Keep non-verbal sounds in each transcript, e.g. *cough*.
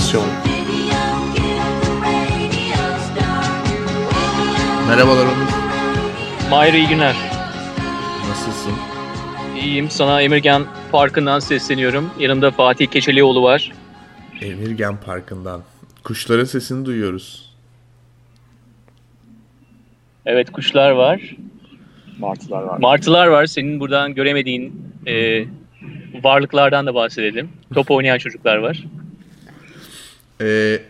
Adaptasyon Merhabalar Onur. Mahir iyi günler. Nasılsın? İyiyim. Sana Emirgan Parkı'ndan sesleniyorum. Yanımda Fatih Keçelioğlu var. Emirgan Parkı'ndan. Kuşların sesini duyuyoruz. Evet kuşlar var. Martılar var. Martılar var. Senin buradan göremediğin e, varlıklardan da bahsedelim. Top oynayan çocuklar var. Ee,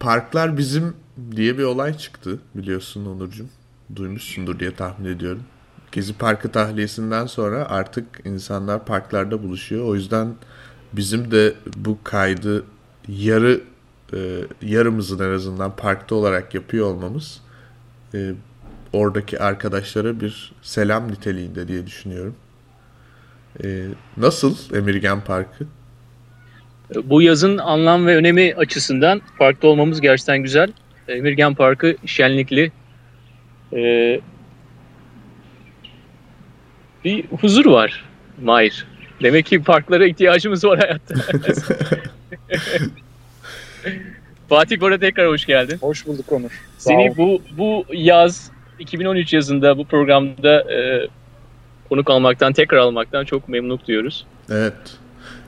parklar bizim diye bir olay çıktı biliyorsun Onurcuğum. Duymuşsundur diye tahmin ediyorum. Gezi Parkı tahliyesinden sonra artık insanlar parklarda buluşuyor. O yüzden bizim de bu kaydı yarı e, yarımızın en azından parkta olarak yapıyor olmamız e, oradaki arkadaşlara bir selam niteliğinde diye düşünüyorum. E, nasıl Emirgan Parkı? Bu yazın anlam ve önemi açısından parkta olmamız gerçekten güzel. Emirgan Parkı şenlikli. Ee, bir huzur var Mahir. Demek ki parklara ihtiyacımız var hayatta. *laughs* Fatih bu arada tekrar hoş geldin. Hoş bulduk Onur. Seni bu bu yaz 2013 yazında bu programda e, konuk almaktan, tekrar almaktan çok memnunluk duyuyoruz. Evet.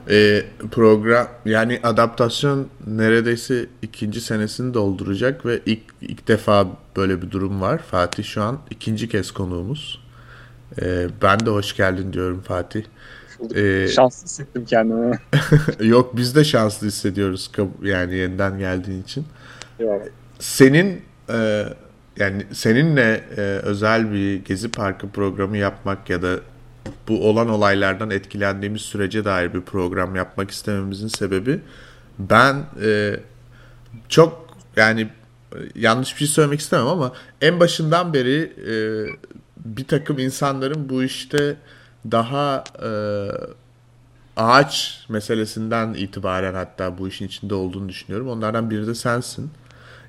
Ee, program yani adaptasyon neredeyse ikinci senesini dolduracak ve ilk ilk defa böyle bir durum var. Fatih şu an ikinci kez konuğumuz. Ee, ben de hoş geldin diyorum Fatih. Ee, Şanslı hissettim kendimi. *laughs* yok biz de şanslı hissediyoruz yani yeniden geldiğin için. Senin e, yani seninle e, özel bir gezi parkı programı yapmak ya da bu olan olaylardan etkilendiğimiz sürece dair bir program yapmak istememizin sebebi ben e, çok yani e, yanlış bir şey söylemek istemem ama en başından beri e, bir takım insanların bu işte daha e, ağaç meselesinden itibaren hatta bu işin içinde olduğunu düşünüyorum. Onlardan biri de sensin.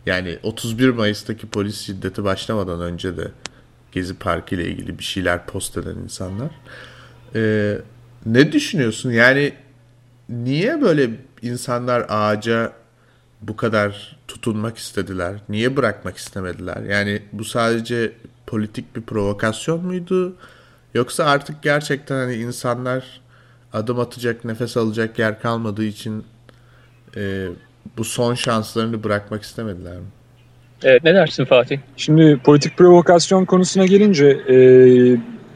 Yani 31 Mayıs'taki polis şiddeti başlamadan önce de Gezi Parkı ile ilgili bir şeyler post eden insanlar. Ee, ne düşünüyorsun? Yani niye böyle insanlar ağaca bu kadar tutunmak istediler? Niye bırakmak istemediler? Yani bu sadece politik bir provokasyon muydu? Yoksa artık gerçekten hani insanlar adım atacak, nefes alacak yer kalmadığı için e, bu son şanslarını bırakmak istemediler mi? Evet ne dersin Fatih? Şimdi politik provokasyon konusuna gelince e,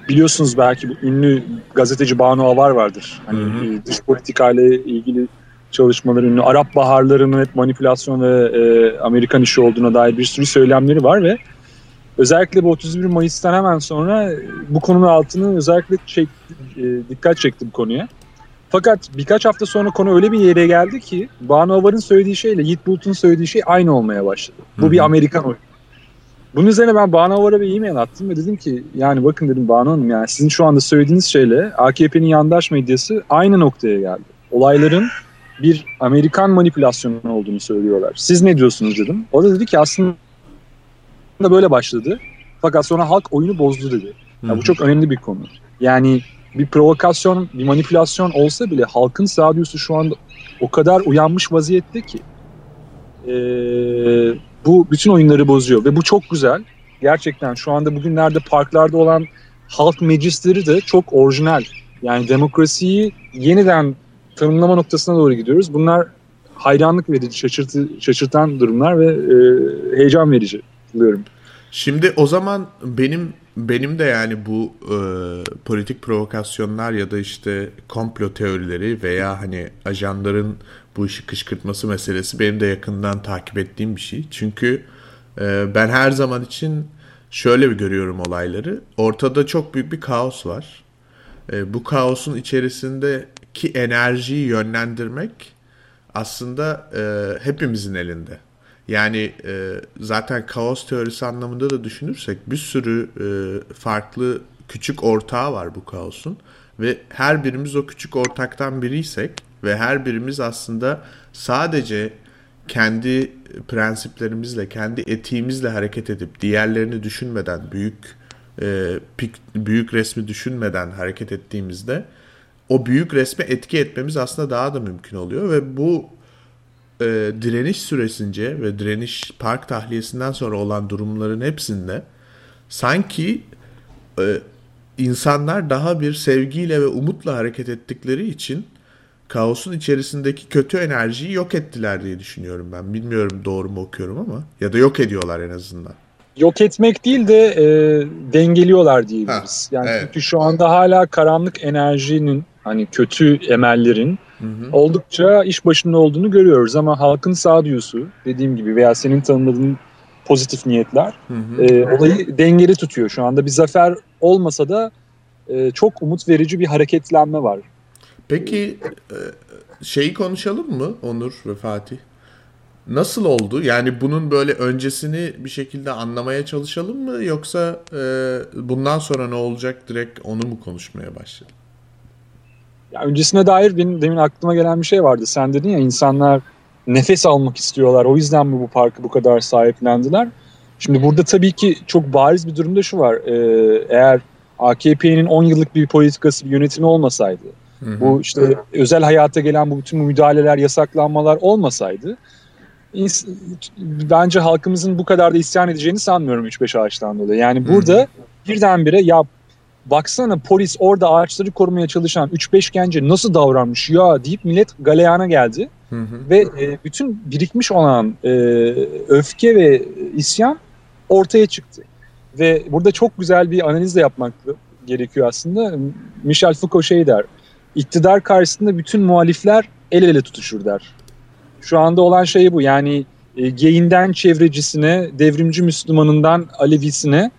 biliyorsunuz belki bu ünlü gazeteci Banu Avar vardır. Hani Hı hı. e, dış politikayla ilgili çalışmaları ünlü. Arap baharlarının hep manipülasyon ve e, Amerikan işi olduğuna dair bir sürü söylemleri var ve özellikle bu 31 Mayıs'tan hemen sonra bu konunun altını özellikle çekti, e, dikkat çekti bu konuya. Fakat birkaç hafta sonra konu öyle bir yere geldi ki Banu Avar'ın söylediği şeyle Yiğit Bulut'un söylediği şey aynı olmaya başladı. Bu Hı hı. bir Amerikan oyunu. Bunun üzerine ben Banu Avar'a bir e-mail attım ve dedim ki yani bakın dedim Banu Hanım yani sizin şu anda söylediğiniz şeyle AKP'nin yandaş medyası aynı noktaya geldi. Olayların bir Amerikan manipülasyonu olduğunu söylüyorlar. Siz ne diyorsunuz dedim. O da dedi ki aslında böyle başladı. Fakat sonra halk oyunu bozdu dedi. Ya bu çok önemli bir konu. Yani bir provokasyon, bir manipülasyon olsa bile halkın sağduyusu şu anda o kadar uyanmış vaziyette ki ee, bu bütün oyunları bozuyor ve bu çok güzel. Gerçekten şu anda bugünlerde parklarda olan halk meclisleri de çok orijinal. Yani demokrasiyi yeniden tanımlama noktasına doğru gidiyoruz. Bunlar hayranlık verici, şaşırtı, şaşırtan durumlar ve e, heyecan verici buluyorum. Şimdi o zaman benim benim de yani bu e, politik provokasyonlar ya da işte komplo teorileri veya hani ajanların bu işi kışkırtması meselesi benim de yakından takip ettiğim bir şey. Çünkü e, ben her zaman için şöyle bir görüyorum olayları. Ortada çok büyük bir kaos var. E, bu kaosun içerisindeki enerjiyi yönlendirmek aslında e, hepimizin elinde. Yani e, zaten kaos teorisi anlamında da düşünürsek bir sürü e, farklı küçük ortağı var bu kaosun ve her birimiz o küçük ortaktan biriysek ve her birimiz aslında sadece kendi prensiplerimizle, kendi etiğimizle hareket edip diğerlerini düşünmeden, büyük e, pik, büyük resmi düşünmeden hareket ettiğimizde o büyük resme etki etmemiz aslında daha da mümkün oluyor ve bu e, direniş süresince ve direniş park tahliyesinden sonra olan durumların hepsinde sanki e, insanlar daha bir sevgiyle ve umutla hareket ettikleri için kaosun içerisindeki kötü enerjiyi yok ettiler diye düşünüyorum ben. Bilmiyorum doğru mu okuyorum ama ya da yok ediyorlar en azından. Yok etmek değil de e, dengeliyorlar diyebiliriz. Ha, yani evet. çünkü şu anda hala karanlık enerjinin hani kötü emellerin hı hı. oldukça iş başında olduğunu görüyoruz ama halkın sağduyusu dediğim gibi veya senin tanımladığın pozitif niyetler hı hı. E, olayı dengeli tutuyor. Şu anda bir zafer olmasa da e, çok umut verici bir hareketlenme var. Peki e, şeyi konuşalım mı Onur ve Fatih? Nasıl oldu? Yani bunun böyle öncesini bir şekilde anlamaya çalışalım mı? Yoksa e, bundan sonra ne olacak direkt onu mu konuşmaya başlayalım? Ya öncesine dair benim demin aklıma gelen bir şey vardı. Sen dedin ya insanlar nefes almak istiyorlar. O yüzden mi bu parkı bu kadar sahiplendiler? Şimdi burada tabii ki çok bariz bir durumda şu var. Ee, eğer AKP'nin 10 yıllık bir politikası, bir yönetimi olmasaydı, hı hı. bu işte özel hayata gelen bu bütün müdahaleler, yasaklanmalar olmasaydı bence halkımızın bu kadar da isyan edeceğini sanmıyorum 3-5 ağaçtan dolayı. Yani burada hı hı. birdenbire ya baksana polis orada ağaçları korumaya çalışan 3-5 gence nasıl davranmış ya deyip millet galeyana geldi. Hı hı. Ve e, bütün birikmiş olan e, öfke ve isyan ortaya çıktı. Ve burada çok güzel bir analiz de yapmak gerekiyor aslında. Michel Foucault şey der, iktidar karşısında bütün muhalifler el ele tutuşur der. Şu anda olan şey bu yani e, geyinden çevrecisine, devrimci Müslümanından Alevisine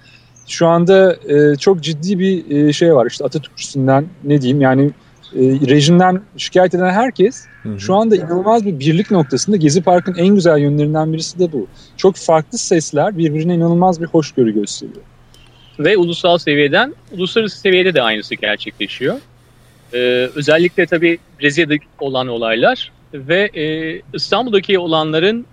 şu anda e, çok ciddi bir e, şey var. İşte Atatürkçüsünden ne diyeyim yani e, rejimden şikayet eden herkes hı hı. şu anda inanılmaz bir birlik noktasında Gezi Park'ın en güzel yönlerinden birisi de bu. Çok farklı sesler birbirine inanılmaz bir hoşgörü gösteriyor. Ve ulusal seviyeden uluslararası seviyede de aynısı gerçekleşiyor. Ee, özellikle tabii Brezilya'da olan olaylar ve e, İstanbul'daki olanların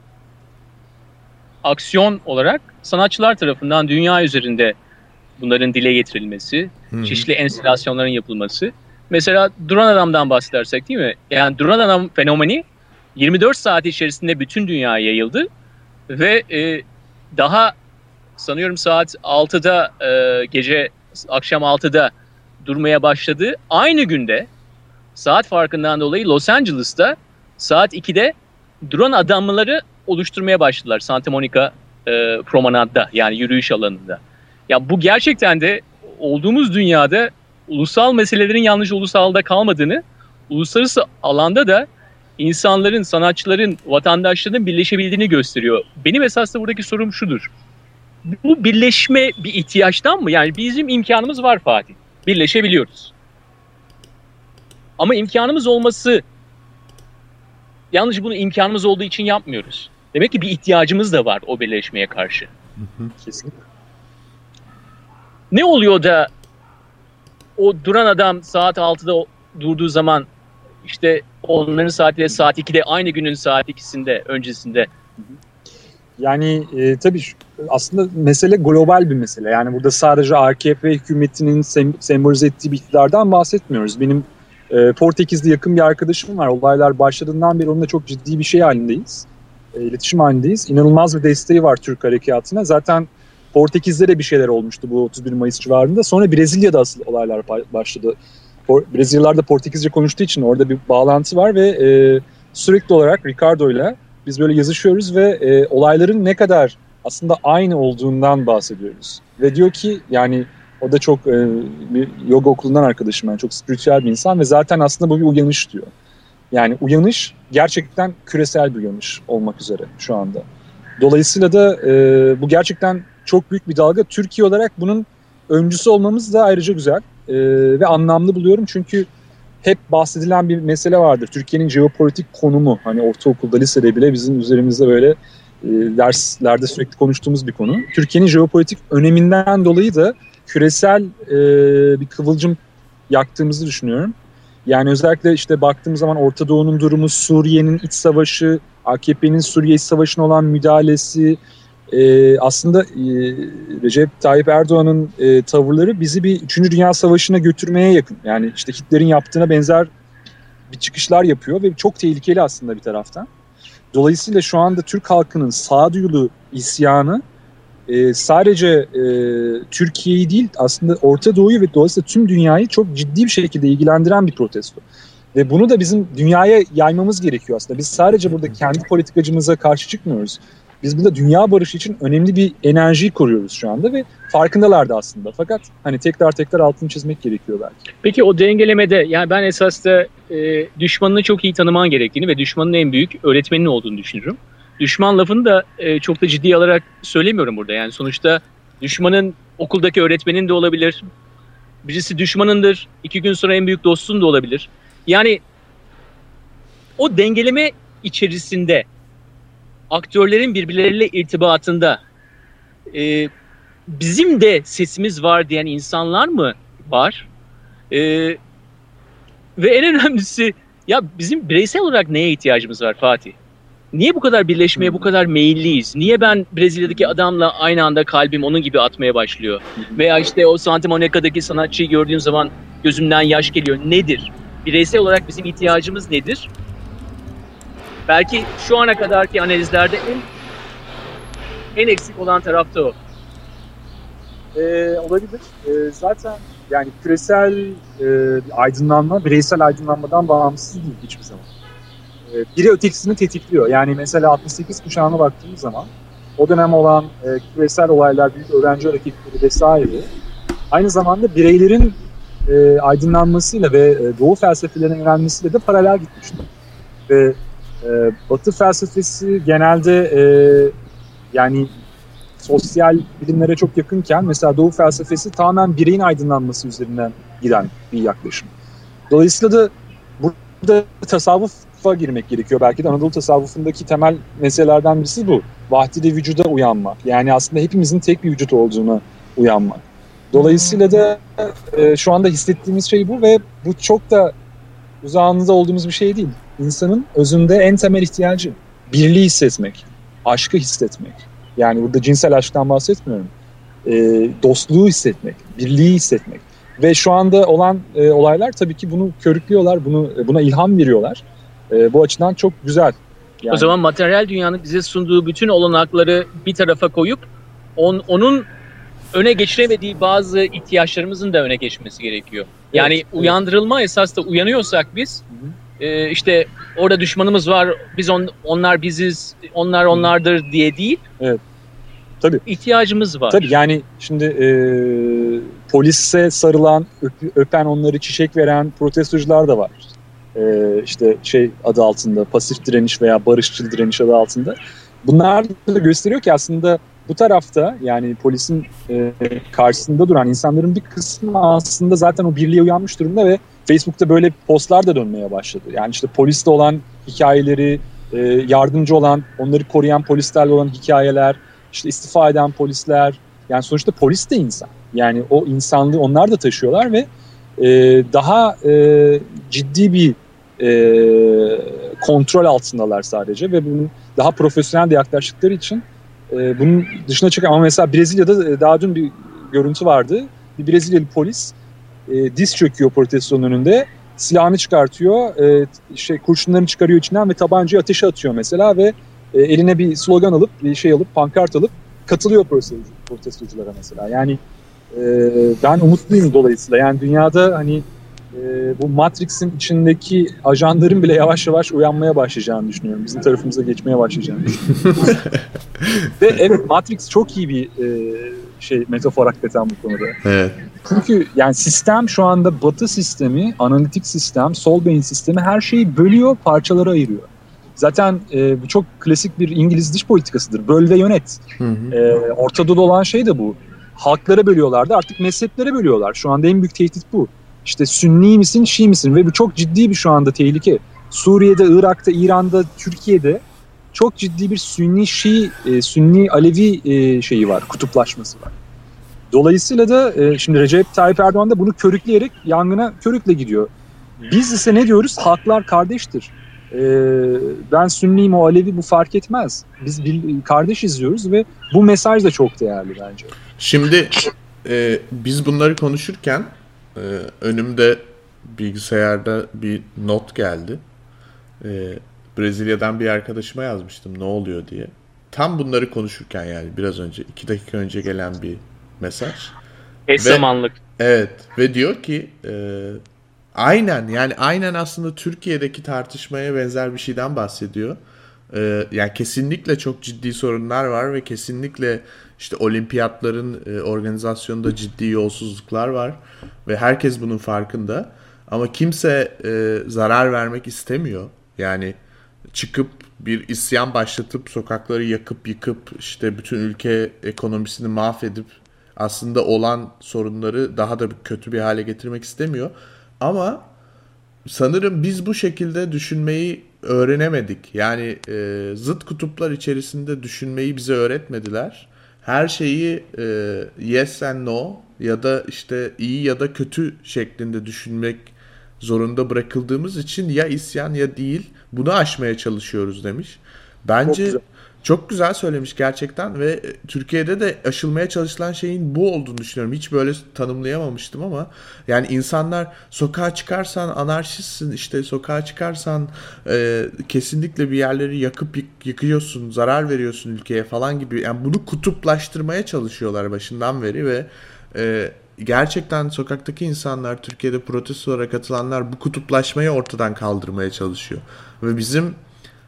aksiyon olarak sanatçılar tarafından dünya üzerinde bunların dile getirilmesi, hmm. çeşitli enstalasyonların yapılması. Mesela Duran Adam'dan bahsedersek değil mi? Yani Duran Adam fenomeni 24 saat içerisinde bütün dünyaya yayıldı ve e, daha sanıyorum saat 6'da e, gece akşam 6'da durmaya başladı. Aynı günde saat farkından dolayı Los Angeles'ta saat 2'de duran adamları oluşturmaya başladılar Santa Monica e, promenadda yani yürüyüş alanında. Ya bu gerçekten de olduğumuz dünyada ulusal meselelerin yalnızca ulusalda kalmadığını, uluslararası alanda da insanların, sanatçıların, vatandaşların birleşebildiğini gösteriyor. Benim esas da buradaki sorum şudur. Bu birleşme bir ihtiyaçtan mı? Yani bizim imkanımız var Fatih. Birleşebiliyoruz. Ama imkanımız olması yalnızca bunu imkanımız olduğu için yapmıyoruz. Demek ki bir ihtiyacımız da var o birleşmeye karşı. Kesinlikle. Ne oluyor da o duran adam saat 6'da durduğu zaman işte onların saatiyle saat 2'de aynı günün saat 2'sinde öncesinde. Yani e, tabii aslında mesele global bir mesele. Yani burada sadece AKP hükümetinin sem sembolize ettiği bir iktidardan bahsetmiyoruz. Benim e, Portekiz'de yakın bir arkadaşım var. Olaylar başladığından beri onunla çok ciddi bir şey halindeyiz. E, iletişim halindeyiz. İnanılmaz bir desteği var Türk harekatına. Zaten Portekiz'de de bir şeyler olmuştu bu 31 Mayıs civarında. Sonra Brezilya'da asıl olaylar başladı. Brezilyalılar da Portekizce konuştuğu için orada bir bağlantı var ve e, sürekli olarak Ricardo ile biz böyle yazışıyoruz ve e, olayların ne kadar aslında aynı olduğundan bahsediyoruz. Ve diyor ki yani o da çok e, bir yoga okulundan arkadaşım yani çok spiritüel bir insan ve zaten aslında bu bir uyanış diyor. Yani uyanış gerçekten küresel bir uyanış olmak üzere şu anda. Dolayısıyla da e, bu gerçekten çok büyük bir dalga. Türkiye olarak bunun öncüsü olmamız da ayrıca güzel e, ve anlamlı buluyorum. Çünkü hep bahsedilen bir mesele vardır. Türkiye'nin jeopolitik konumu hani ortaokulda, lisede bile bizim üzerimizde böyle e, derslerde sürekli konuştuğumuz bir konu. Türkiye'nin jeopolitik öneminden dolayı da küresel e, bir kıvılcım yaktığımızı düşünüyorum. Yani özellikle işte baktığımız zaman Orta Doğu'nun durumu, Suriye'nin iç savaşı, AKP'nin Suriye iç savaşına olan müdahalesi, e, aslında e, Recep Tayyip Erdoğan'ın e, tavırları bizi bir 3. Dünya Savaşı'na götürmeye yakın. Yani işte Hitler'in yaptığına benzer bir çıkışlar yapıyor ve çok tehlikeli aslında bir taraftan. Dolayısıyla şu anda Türk halkının sağduyulu isyanı e, sadece e, Türkiye'yi değil aslında Orta Doğu'yu ve dolayısıyla tüm dünyayı çok ciddi bir şekilde ilgilendiren bir protesto. Ve bunu da bizim dünyaya yaymamız gerekiyor aslında. Biz sadece burada kendi politikacımıza karşı çıkmıyoruz. Biz burada dünya barışı için önemli bir enerjiyi koruyoruz şu anda ve farkındalar da aslında. Fakat hani tekrar tekrar altını çizmek gerekiyor belki. Peki o dengelemede yani ben esas da e, düşmanını çok iyi tanıman gerektiğini ve düşmanın en büyük öğretmenin olduğunu düşünürüm. Düşman lafını da e, çok da ciddi alarak söylemiyorum burada. Yani sonuçta düşmanın okuldaki öğretmenin de olabilir. Birisi düşmanındır. iki gün sonra en büyük dostun da olabilir. Yani o dengeleme içerisinde aktörlerin birbirleriyle irtibatında e, bizim de sesimiz var diyen insanlar mı var? E, ve en önemlisi ya bizim bireysel olarak neye ihtiyacımız var Fatih? Niye bu kadar birleşmeye bu kadar meyilliyiz? Niye ben Brezilya'daki adamla aynı anda kalbim onun gibi atmaya başlıyor? Veya işte o Santa Monica'daki sanatçıyı gördüğüm zaman gözümden yaş geliyor. Nedir? Bireysel olarak bizim ihtiyacımız nedir? Belki şu ana kadarki analizlerde en en eksik olan tarafta o. Ee, olabilir. Ee, zaten yani küresel e, aydınlanma bireysel aydınlanmadan bağımsız değil hiçbir zaman. Ee, biri ötekisini tetikliyor. Yani mesela 68 kuşağına baktığımız zaman o dönem olan e, küresel olaylar, büyük öğrenci hareketleri vesaire aynı zamanda bireylerin e, aydınlanmasıyla ve e, doğu felsefelerine yönelmesiyle de paralel gitmişti. Ve e, Batı felsefesi genelde e, yani sosyal bilimlere çok yakınken mesela Doğu felsefesi tamamen bireyin aydınlanması üzerinden giden bir yaklaşım. Dolayısıyla da burada tasavvufa girmek gerekiyor. Belki de Anadolu tasavvufundaki temel meselelerden birisi bu. Vahdide vücuda uyanmak. Yani aslında hepimizin tek bir vücut olduğuna uyanmak. Dolayısıyla da e, şu anda hissettiğimiz şey bu ve bu çok da uzağınızda olduğumuz bir şey değil. İnsanın özünde en temel ihtiyacı birliği hissetmek, aşkı hissetmek. Yani burada cinsel aşktan bahsetmiyorum. E, dostluğu hissetmek, birliği hissetmek. Ve şu anda olan e, olaylar tabii ki bunu körüklüyorlar, bunu buna ilham veriyorlar. E, bu açıdan çok güzel. Yani... O zaman materyal dünyanın bize sunduğu bütün olanakları bir tarafa koyup on, onun öne geçiremediği bazı ihtiyaçlarımızın da öne geçmesi gerekiyor. Yani evet, uyandırılma evet. esas da uyanıyorsak biz e, işte orada düşmanımız var, biz on, onlar biziz, onlar onlardır diye değil. Evet. Tabii. İhtiyacımız var. Tabii yani şimdi e, polise sarılan, öp, öpen onları çiçek veren protestocular da var. E, işte şey adı altında, pasif direniş veya barışçıl direniş adı altında. Bunlar da gösteriyor ki aslında bu tarafta yani polisin e, karşısında duran insanların bir kısmı aslında zaten o birliğe uyanmış durumda ve Facebook'ta böyle postlar da dönmeye başladı. Yani işte poliste olan hikayeleri, e, yardımcı olan, onları koruyan polislerle olan hikayeler, işte istifa eden polisler. Yani sonuçta polis de insan. Yani o insanlığı onlar da taşıyorlar ve e, daha e, ciddi bir e, kontrol altındalar sadece ve bunun daha profesyonel de yaklaştıkları için e, bunun dışına çıkan ama mesela Brezilya'da e, daha dün bir görüntü vardı. Bir Brezilyalı polis e, diz çöküyor protestonun önünde. Silahını çıkartıyor, e, şey kurşunlarını çıkarıyor içinden ve tabancayı ateşe atıyor mesela ve e, eline bir slogan alıp, bir şey alıp, pankart alıp katılıyor protestoculara mesela. Yani e, ben umutluyum dolayısıyla. Yani dünyada hani e, bu Matrix'in içindeki ajanların bile yavaş yavaş uyanmaya başlayacağını düşünüyorum. Bizim tarafımıza geçmeye başlayacağını düşünüyorum. *laughs* Ve evet Matrix çok iyi bir e, şey metafor hakikaten bu konuda. Evet. Çünkü yani sistem şu anda batı sistemi, analitik sistem, sol beyin sistemi her şeyi bölüyor, parçalara ayırıyor. Zaten e, bu çok klasik bir İngiliz dış politikasıdır. Böl ve yönet. Hı hı. E, Orta olan şey de bu. Halklara bölüyorlardı artık mezheplere bölüyorlar. Şu anda en büyük tehdit bu. İşte Sünni misin, Şii misin? Ve bu çok ciddi bir şu anda tehlike. Suriye'de, Irak'ta, İran'da, Türkiye'de çok ciddi bir Sünni Şii, e, Sünni Alevi e, şeyi var, kutuplaşması var. Dolayısıyla da e, şimdi Recep Tayyip Erdoğan da bunu körükleyerek yangına körükle gidiyor. Biz ise ne diyoruz? Halklar kardeştir. E, ben Sünniyim o Alevi bu fark etmez. Biz bir, kardeş izliyoruz ve bu mesaj da çok değerli bence. Şimdi e, biz bunları konuşurken e, önümde bilgisayarda bir not geldi. E, Brezilya'dan bir arkadaşıma yazmıştım ne oluyor diye. Tam bunları konuşurken yani biraz önce iki dakika önce gelen bir mesaj. Eş zamanlık. Evet ve diyor ki e, aynen yani aynen aslında Türkiye'deki tartışmaya benzer bir şeyden bahsediyor. E, yani kesinlikle çok ciddi sorunlar var ve kesinlikle işte olimpiyatların e, organizasyonunda ciddi yolsuzluklar var ve herkes bunun farkında. Ama kimse e, zarar vermek istemiyor. Yani çıkıp bir isyan başlatıp sokakları yakıp yıkıp işte bütün ülke ekonomisini mahvedip aslında olan sorunları daha da kötü bir hale getirmek istemiyor. Ama sanırım biz bu şekilde düşünmeyi öğrenemedik. Yani e, zıt kutuplar içerisinde düşünmeyi bize öğretmediler. Her şeyi e, yes and no ya da işte iyi ya da kötü şeklinde düşünmek zorunda bırakıldığımız için ya isyan ya değil bunu aşmaya çalışıyoruz demiş. Bence çok güzel, söylemiş gerçekten ve e, Türkiye'de de aşılmaya çalışılan şeyin bu olduğunu düşünüyorum. Hiç böyle tanımlayamamıştım ama yani insanlar sokağa çıkarsan anarşistsin işte sokağa çıkarsan e, kesinlikle bir yerleri yakıp yık, yıkıyorsun, zarar veriyorsun ülkeye falan gibi. Yani bunu kutuplaştırmaya çalışıyorlar başından beri ve e, gerçekten sokaktaki insanlar, Türkiye'de protestolara katılanlar bu kutuplaşmayı ortadan kaldırmaya çalışıyor. Ve bizim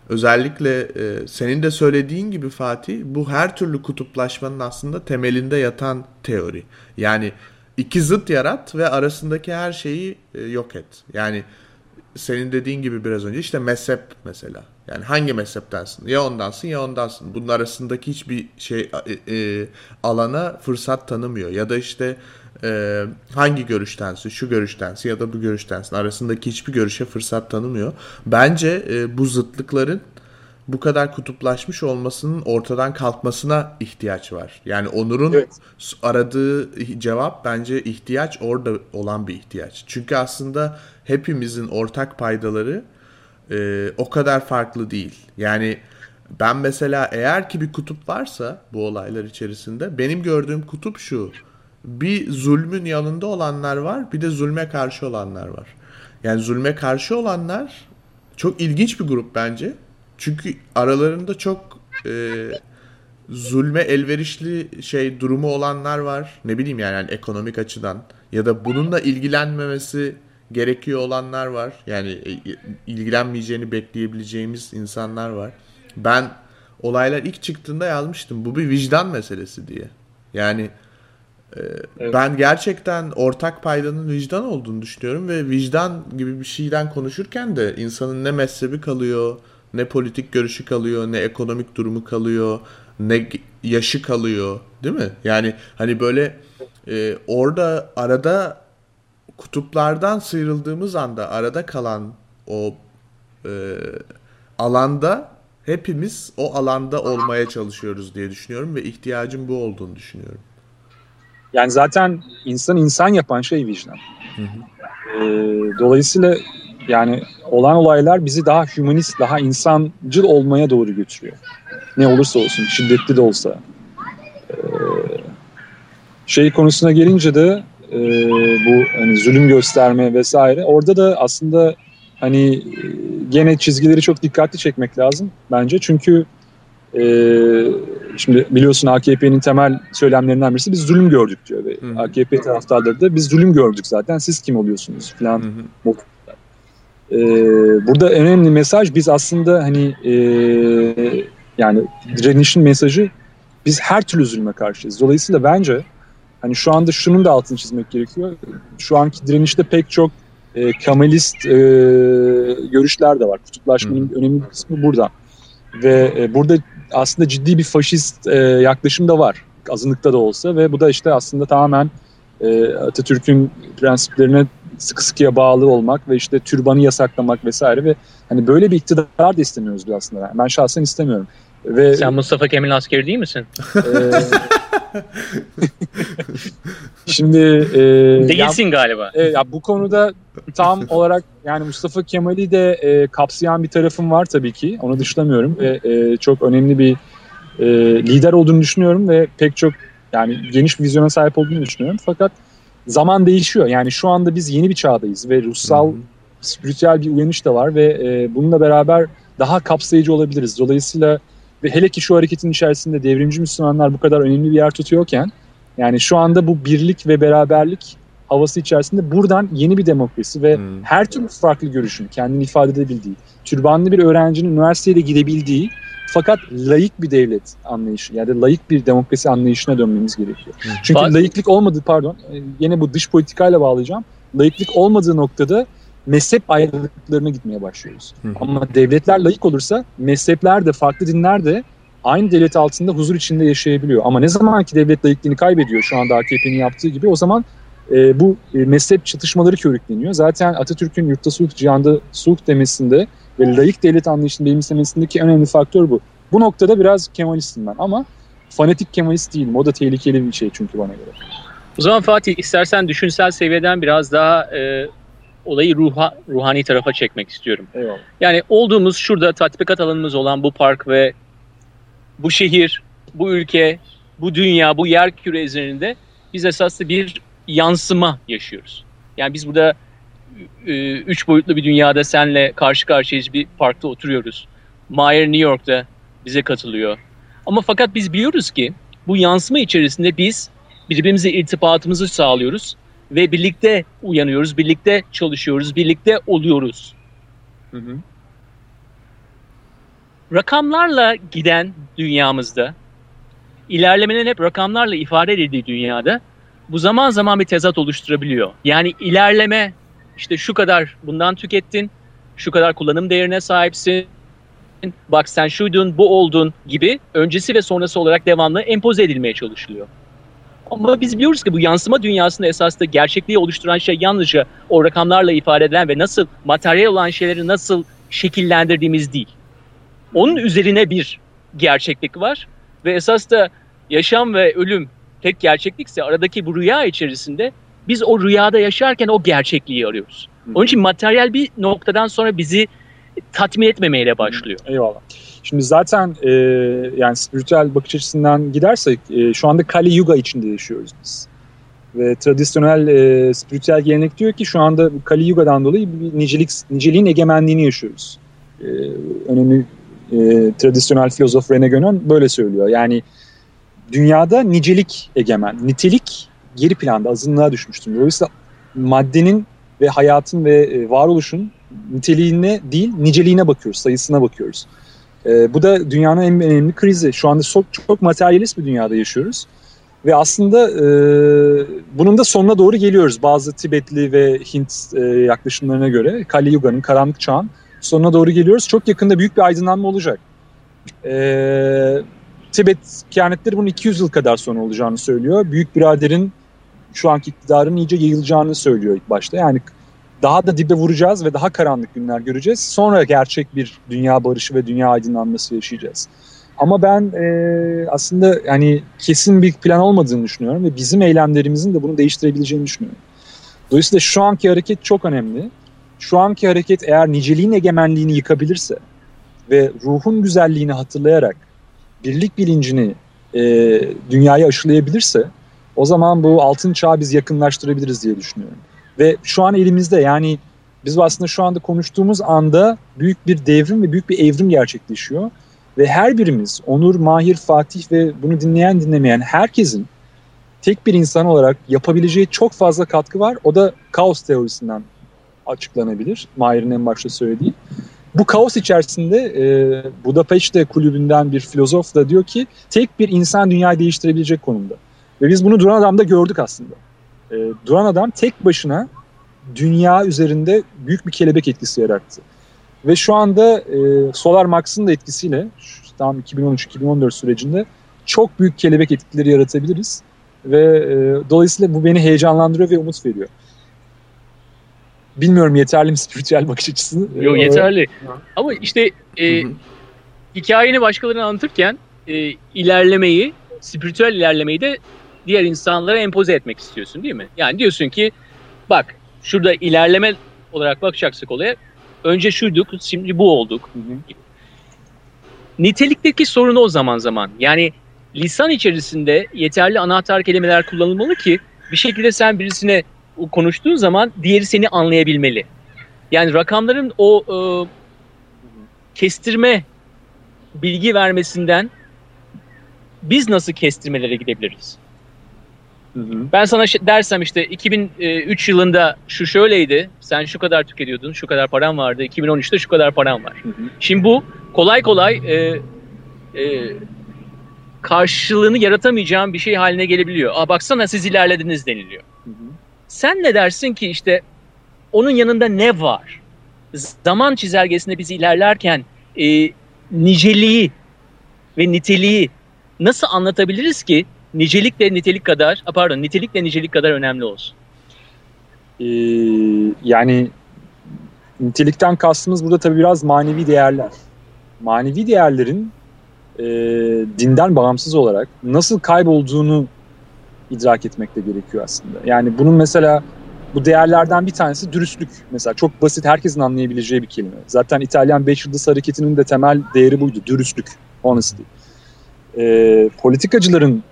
özellikle e, senin de söylediğin gibi Fatih bu her türlü kutuplaşmanın aslında temelinde yatan teori. Yani iki zıt yarat ve arasındaki her şeyi e, yok et. Yani senin dediğin gibi biraz önce işte mezhep mesela. Yani hangi mezheptensin? Ya ondansın ya ondansın. Bunun arasındaki hiçbir şey e, e, alana fırsat tanımıyor. Ya da işte e, hangi görüştensin, şu görüştensin ya da bu görüştensin arasındaki hiçbir görüşe fırsat tanımıyor. Bence e, bu zıtlıkların bu kadar kutuplaşmış olmasının ortadan kalkmasına ihtiyaç var. Yani Onur'un evet. aradığı cevap bence ihtiyaç orada olan bir ihtiyaç. Çünkü aslında hepimizin ortak paydaları e, o kadar farklı değil. Yani ben mesela eğer ki bir kutup varsa bu olaylar içerisinde benim gördüğüm kutup şu bir zulmün yanında olanlar var bir de zulme karşı olanlar var. Yani zulme karşı olanlar çok ilginç bir grup bence. Çünkü aralarında çok e, zulme elverişli şey durumu olanlar var. Ne bileyim yani, yani ekonomik açıdan ya da bununla ilgilenmemesi gerekiyor olanlar var. Yani e, ilgilenmeyeceğini bekleyebileceğimiz insanlar var. Ben olaylar ilk çıktığında yazmıştım. Bu bir vicdan meselesi diye. Yani Evet. Ben gerçekten ortak paydanın vicdan olduğunu düşünüyorum ve vicdan gibi bir şeyden konuşurken de insanın ne mezhebi kalıyor, ne politik görüşü kalıyor, ne ekonomik durumu kalıyor, ne yaşı kalıyor, değil mi? Yani hani böyle e, orada arada kutuplardan sıyrıldığımız anda arada kalan o e, alanda hepimiz o alanda olmaya çalışıyoruz diye düşünüyorum ve ihtiyacım bu olduğunu düşünüyorum. Yani zaten insan insan yapan şey vicdan. Hı hı. E, dolayısıyla yani olan olaylar bizi daha humanist, daha insancıl olmaya doğru götürüyor. Ne olursa olsun, şiddetli de olsa. E, şey konusuna gelince de e, bu hani zulüm gösterme vesaire. Orada da aslında hani gene çizgileri çok dikkatli çekmek lazım bence. Çünkü e, şimdi biliyorsun AKP'nin temel söylemlerinden birisi biz zulüm gördük diyor. Ve Hı-hı. AKP taraftarları da biz zulüm gördük zaten siz kim oluyorsunuz falan. Ee, burada önemli mesaj biz aslında hani e, yani direnişin mesajı biz her türlü zulme karşıyız. Dolayısıyla bence hani şu anda şunun da altını çizmek gerekiyor. Şu anki direnişte pek çok e, kamalist e, görüşler de var. Kutuplaşmanın Hı. önemli bir kısmı burada. Ve e, burada aslında ciddi bir faşist e, yaklaşım da var. Azınlıkta da olsa ve bu da işte aslında tamamen e, Atatürk'ün prensiplerine sıkı sıkıya bağlı olmak ve işte türbanı yasaklamak vesaire ve hani böyle bir iktidar da istemiyoruz biz aslında. Ben şahsen istemiyorum. Ve, Sen Mustafa Kemal askeri değil misin? *laughs* Şimdi e, değilsin ya, galiba. E, ya bu konuda tam *laughs* olarak yani Mustafa Kemal'i de e, kapsayan bir tarafım var tabii ki. Onu dışlamıyorum ve e, çok önemli bir e, lider olduğunu düşünüyorum ve pek çok yani geniş bir vizyona sahip olduğunu düşünüyorum. Fakat zaman değişiyor. Yani şu anda biz yeni bir çağdayız ve ruhsal, spiritüel bir uyanış da var ve e, bununla beraber daha kapsayıcı olabiliriz. Dolayısıyla ve hele ki şu hareketin içerisinde devrimci Müslümanlar bu kadar önemli bir yer tutuyorken yani şu anda bu birlik ve beraberlik havası içerisinde buradan yeni bir demokrasi ve hmm. her türlü farklı görüşün kendini ifade edebildiği, türbanlı bir öğrencinin üniversiteye de gidebildiği fakat layık bir devlet anlayışı yani layık bir demokrasi anlayışına dönmemiz gerekiyor. Hmm. Çünkü Bazı... layıklık olmadığı pardon e, yine bu dış politikayla bağlayacağım. Layıklık olmadığı noktada mezhep ayrılıklarına gitmeye başlıyoruz. Hı. Ama devletler layık olursa mezhepler de farklı dinler de aynı devlet altında huzur içinde yaşayabiliyor. Ama ne zaman ki devlet layıklığını kaybediyor şu anda AKP'nin yaptığı gibi o zaman e, bu e, mezhep çatışmaları körükleniyor. Zaten Atatürk'ün yurtta sulh, cihanda sulh demesinde ve layık devlet anlayışını benimsemesindeki en önemli faktör bu. Bu noktada biraz Kemalistim ben ama fanatik Kemalist değilim. O da tehlikeli bir şey çünkü bana göre. O zaman Fatih istersen düşünsel seviyeden biraz daha e, olayı ruha, ruhani tarafa çekmek istiyorum. Eyvallah. Yani olduğumuz şurada tatbikat alanımız olan bu park ve bu şehir, bu ülke, bu dünya, bu yer küre üzerinde biz esaslı bir yansıma yaşıyoruz. Yani biz burada e, üç boyutlu bir dünyada senle karşı karşıyayız bir parkta oturuyoruz. Mayer New York'ta bize katılıyor. Ama fakat biz biliyoruz ki bu yansıma içerisinde biz birbirimize irtibatımızı sağlıyoruz ve birlikte uyanıyoruz, birlikte çalışıyoruz, birlikte oluyoruz. Hı hı. Rakamlarla giden dünyamızda, ilerlemenin hep rakamlarla ifade edildiği dünyada bu zaman zaman bir tezat oluşturabiliyor. Yani ilerleme işte şu kadar bundan tükettin, şu kadar kullanım değerine sahipsin, bak sen şuydun, bu oldun gibi öncesi ve sonrası olarak devamlı empoze edilmeye çalışılıyor. Ama biz biliyoruz ki bu yansıma dünyasında esasında gerçekliği oluşturan şey yalnızca o rakamlarla ifade edilen ve nasıl materyal olan şeyleri nasıl şekillendirdiğimiz değil. Onun üzerine bir gerçeklik var ve esas da yaşam ve ölüm tek gerçeklikse aradaki bu rüya içerisinde biz o rüyada yaşarken o gerçekliği arıyoruz. Onun için materyal bir noktadan sonra bizi tatmin etmemeye başlıyor. Eyvallah. Şimdi zaten e, yani spiritüel bakış açısından gidersek e, şu anda Kali Yuga içinde yaşıyoruz biz. Ve tradisyonel e, spiritüel gelenek diyor ki şu anda Kali Yuga'dan dolayı nicelik, niceliğin egemenliğini yaşıyoruz. E, önemli e, tradisyonel filozof Rene Guénon böyle söylüyor. Yani dünyada nicelik egemen, nitelik geri planda azınlığa düşmüştür. Dolayısıyla maddenin ve hayatın ve e, varoluşun niteliğine değil niceliğine bakıyoruz, sayısına bakıyoruz. E, bu da dünyanın en önemli krizi. Şu anda çok, çok materyalist bir dünyada yaşıyoruz. Ve aslında e, bunun da sonuna doğru geliyoruz. Bazı Tibetli ve Hint e, yaklaşımlarına göre Kali Yuga'nın, karanlık çağın sonuna doğru geliyoruz. Çok yakında büyük bir aydınlanma olacak. E, Tibet kehanetleri bunun 200 yıl kadar sonra olacağını söylüyor. Büyük biraderin şu anki iktidarın iyice yayılacağını söylüyor ilk başta. Yani daha da dibe vuracağız ve daha karanlık günler göreceğiz. Sonra gerçek bir dünya barışı ve dünya aydınlanması yaşayacağız. Ama ben e, aslında yani kesin bir plan olmadığını düşünüyorum ve bizim eylemlerimizin de bunu değiştirebileceğini düşünüyorum. Dolayısıyla şu anki hareket çok önemli. Şu anki hareket eğer niceliğin egemenliğini yıkabilirse ve ruhun güzelliğini hatırlayarak birlik bilincini e, dünyaya aşılayabilirse o zaman bu altın çağı biz yakınlaştırabiliriz diye düşünüyorum. Ve şu an elimizde yani biz aslında şu anda konuştuğumuz anda büyük bir devrim ve büyük bir evrim gerçekleşiyor. Ve her birimiz Onur, Mahir, Fatih ve bunu dinleyen dinlemeyen herkesin tek bir insan olarak yapabileceği çok fazla katkı var. O da kaos teorisinden açıklanabilir. Mahir'in en başta söylediği. Bu kaos içerisinde e, Budapeşte kulübünden bir filozof da diyor ki tek bir insan dünyayı değiştirebilecek konumda. Ve biz bunu Duran Adam'da gördük aslında. E, Duran Adam tek başına dünya üzerinde büyük bir kelebek etkisi yarattı. Ve şu anda e, Solar Max'ın da etkisiyle tam 2013-2014 sürecinde çok büyük kelebek etkileri yaratabiliriz. Ve e, dolayısıyla bu beni heyecanlandırıyor ve umut veriyor. Bilmiyorum yeterli mi spiritüel bakış açısı? Yok yeterli. Ama işte e, hikayeni başkalarına anlatırken e, ilerlemeyi, spiritüel ilerlemeyi de diğer insanlara empoze etmek istiyorsun değil mi? Yani diyorsun ki bak şurada ilerleme olarak bakacaksak olaya önce şuyduk şimdi bu olduk. Hı hı. Nitelikteki sorunu o zaman zaman. Yani lisan içerisinde yeterli anahtar kelimeler kullanılmalı ki bir şekilde sen birisine konuştuğun zaman diğeri seni anlayabilmeli. Yani rakamların o e, kestirme bilgi vermesinden biz nasıl kestirmelere gidebiliriz? Hı hı. Ben sana dersem işte 2003 yılında şu şöyleydi, sen şu kadar tüketiyordun, şu kadar param vardı, 2013'te şu kadar param var. Hı hı. Şimdi bu kolay kolay e, e, karşılığını yaratamayacağım bir şey haline gelebiliyor. Aa baksana siz ilerlediniz deniliyor. Hı hı. Sen ne dersin ki işte onun yanında ne var? Zaman çizelgesinde biz ilerlerken e, niceliği ve niteliği nasıl anlatabiliriz ki nicelikle nitelik kadar, pardon nitelikle nicelik kadar önemli olsun? Ee, yani nitelikten kastımız burada tabii biraz manevi değerler. Manevi değerlerin e, dinden bağımsız olarak nasıl kaybolduğunu idrak etmek de gerekiyor aslında. Yani bunun mesela bu değerlerden bir tanesi dürüstlük. Mesela çok basit herkesin anlayabileceği bir kelime. Zaten İtalyan Beş Yıldız Hareketi'nin de temel değeri buydu. Dürüstlük, honesty. Ee, politikacıların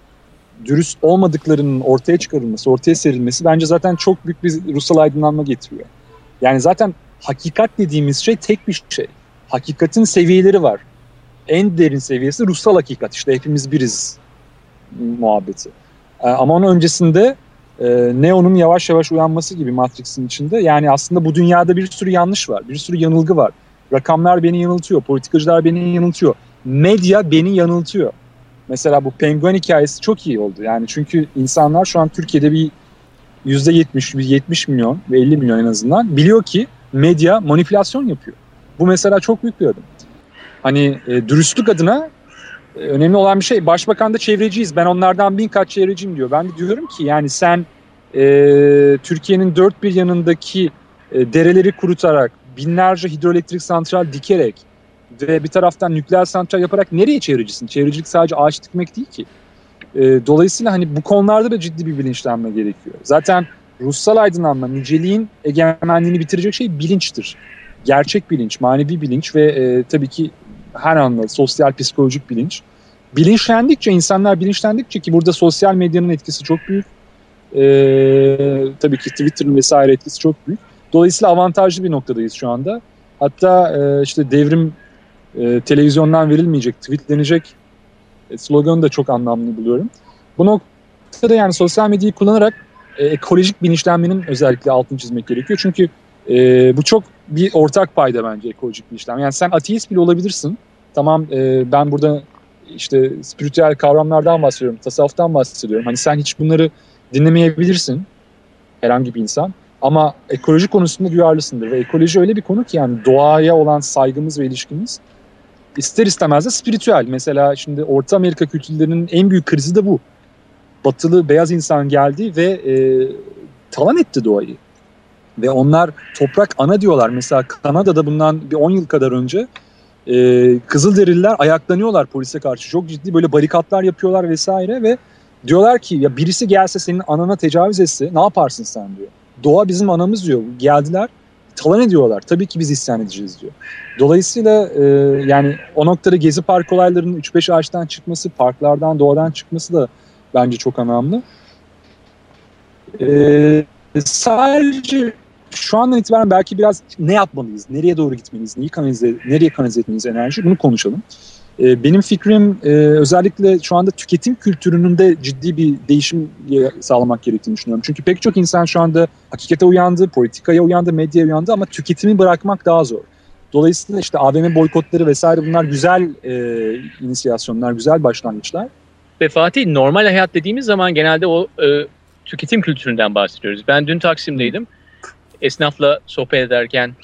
dürüst olmadıklarının ortaya çıkarılması, ortaya serilmesi bence zaten çok büyük bir ruhsal aydınlanma getiriyor. Yani zaten hakikat dediğimiz şey tek bir şey. Hakikatin seviyeleri var. En derin seviyesi ruhsal hakikat. İşte hepimiz biriz muhabbeti. Ee, ama onun öncesinde e, Neo'nun yavaş yavaş uyanması gibi Matrix'in içinde. Yani aslında bu dünyada bir sürü yanlış var, bir sürü yanılgı var. Rakamlar beni yanıltıyor, politikacılar beni yanıltıyor, medya beni yanıltıyor. Mesela bu penguen hikayesi çok iyi oldu. Yani çünkü insanlar şu an Türkiye'de bir %70, bir 70 milyon ve 50 milyon en azından biliyor ki medya manipülasyon yapıyor. Bu mesela çok büyük bir adım. Hani e, dürüstlük adına e, önemli olan bir şey. Başbakan da çevreciyiz. Ben onlardan bin kat çevreciyim diyor. Ben de diyorum ki yani sen e, Türkiye'nin dört bir yanındaki e, dereleri kurutarak, binlerce hidroelektrik santral dikerek ve bir taraftan nükleer santral yaparak nereye çevrecisin? Çevrecilik sadece ağaç dikmek değil ki. E, dolayısıyla hani bu konularda da ciddi bir bilinçlenme gerekiyor. Zaten ruhsal aydınlanma, niceliğin egemenliğini bitirecek şey bilinçtir. Gerçek bilinç, manevi bilinç ve e, tabii ki her anlamda sosyal psikolojik bilinç. Bilinçlendikçe, insanlar bilinçlendikçe ki burada sosyal medyanın etkisi çok büyük. Ee, tabii ki Twitter'ın vesaire etkisi çok büyük. Dolayısıyla avantajlı bir noktadayız şu anda. Hatta e, işte devrim e, televizyondan verilmeyecek, tweetlenecek e, sloganı da çok anlamlı buluyorum. Bu noktada yani sosyal medyayı kullanarak e, ekolojik bilinçlenmenin özellikle altını çizmek gerekiyor. Çünkü e, bu çok bir ortak payda bence ekolojik bilinçlenme. Yani sen ateist bile olabilirsin. Tamam e, ben burada işte spiritüel kavramlardan bahsediyorum, tasavvuftan bahsediyorum. Hani sen hiç bunları dinlemeyebilirsin herhangi bir insan. Ama ekoloji konusunda duyarlısındır ve ekoloji öyle bir konu ki yani doğaya olan saygımız ve ilişkimiz ister istemez de spiritüel. Mesela şimdi Orta Amerika kültürlerinin en büyük krizi de bu. Batılı beyaz insan geldi ve e, talan etti doğayı. Ve onlar toprak ana diyorlar. Mesela Kanada'da bundan bir 10 yıl kadar önce e, Kızılderililer ayaklanıyorlar polise karşı. Çok ciddi böyle barikatlar yapıyorlar vesaire ve diyorlar ki ya birisi gelse senin anana tecavüz etse ne yaparsın sen diyor. Doğa bizim anamız diyor. Geldiler talan ediyorlar. Tabii ki biz isyan edeceğiz diyor. Dolayısıyla e, yani o noktada Gezi Park olaylarının 3-5 ağaçtan çıkması, parklardan, doğadan çıkması da bence çok önemli. E, sadece şu andan itibaren belki biraz ne yapmalıyız, nereye doğru gitmeliyiz, neyi kanalize, nereye kanalize etmeliyiz enerji bunu konuşalım. Ee, benim fikrim e, özellikle şu anda tüketim kültürünün de ciddi bir değişim sağlamak gerektiğini düşünüyorum. Çünkü pek çok insan şu anda hakikate uyandı, politikaya uyandı, medyaya uyandı ama tüketimi bırakmak daha zor. Dolayısıyla işte AVM boykotları vesaire bunlar güzel e, inisiyasyonlar, güzel başlangıçlar. Ve Fatih normal hayat dediğimiz zaman genelde o e, tüketim kültüründen bahsediyoruz. Ben dün Taksim'deydim. Esnafla sohbet ederken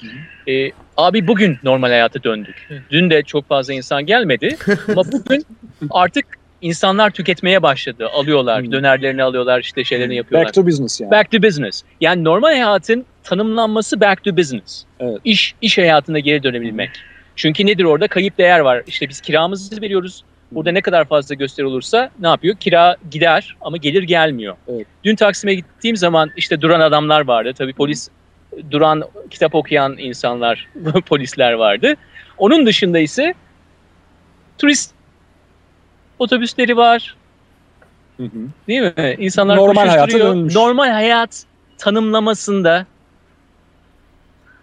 e, abi bugün normal hayata döndük. Dün de çok fazla insan gelmedi *laughs* ama bugün artık insanlar tüketmeye başladı. Alıyorlar, hmm. dönerlerini alıyorlar, işte şeylerini hmm. yapıyorlar. Back to business yani. Back to business. Yani normal hayatın tanımlanması back to business. Evet. İş, iş hayatına geri dönebilmek. Çünkü nedir orada? Kayıp değer var. İşte biz kiramızı veriyoruz. Burada ne kadar fazla gösteri olursa ne yapıyor? Kira gider ama gelir gelmiyor. Evet. Dün Taksim'e gittiğim zaman işte duran adamlar vardı. Tabii polis duran kitap okuyan insanlar, *laughs* polisler vardı. Onun dışında ise turist otobüsleri var. Hı hı. Değil mi? İnsanlar normal hayata dönmüş. Normal hayat tanımlamasında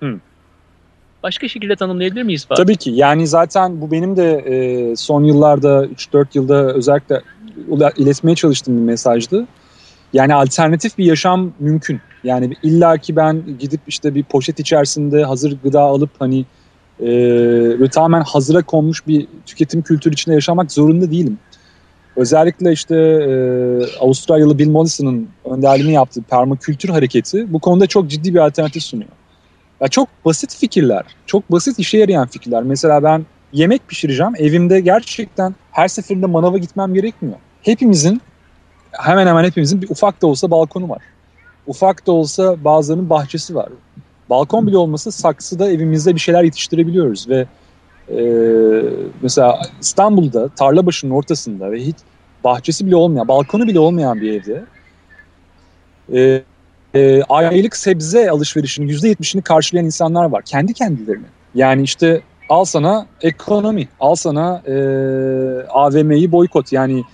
hı. başka şekilde tanımlayabilir miyiz? Fatih? Tabii ki. Yani zaten bu benim de e, son yıllarda 3-4 yılda özellikle iletmeye çalıştığım bir mesajdı. Yani alternatif bir yaşam mümkün. Yani illa ki ben gidip işte bir poşet içerisinde hazır gıda alıp hani e, böyle tamamen hazıra konmuş bir tüketim kültürü içinde yaşamak zorunda değilim. Özellikle işte e, Avustralyalı Bill Mollison'ın önderliğini yaptığı permakültür hareketi bu konuda çok ciddi bir alternatif sunuyor. Ya çok basit fikirler, çok basit işe yarayan fikirler. Mesela ben yemek pişireceğim. Evimde gerçekten her seferinde manava gitmem gerekmiyor. Hepimizin hemen hemen hepimizin bir ufak da olsa balkonu var. Ufak da olsa bazılarının bahçesi var. Balkon bile olmasa saksıda evimizde bir şeyler yetiştirebiliyoruz ve e, mesela İstanbul'da tarla başının ortasında ve hiç bahçesi bile olmayan, balkonu bile olmayan bir evde e, e, aylık sebze alışverişinin %70'ini karşılayan insanlar var. Kendi kendilerine. Yani işte al sana ekonomi, al sana e, AVM'yi boykot. Yani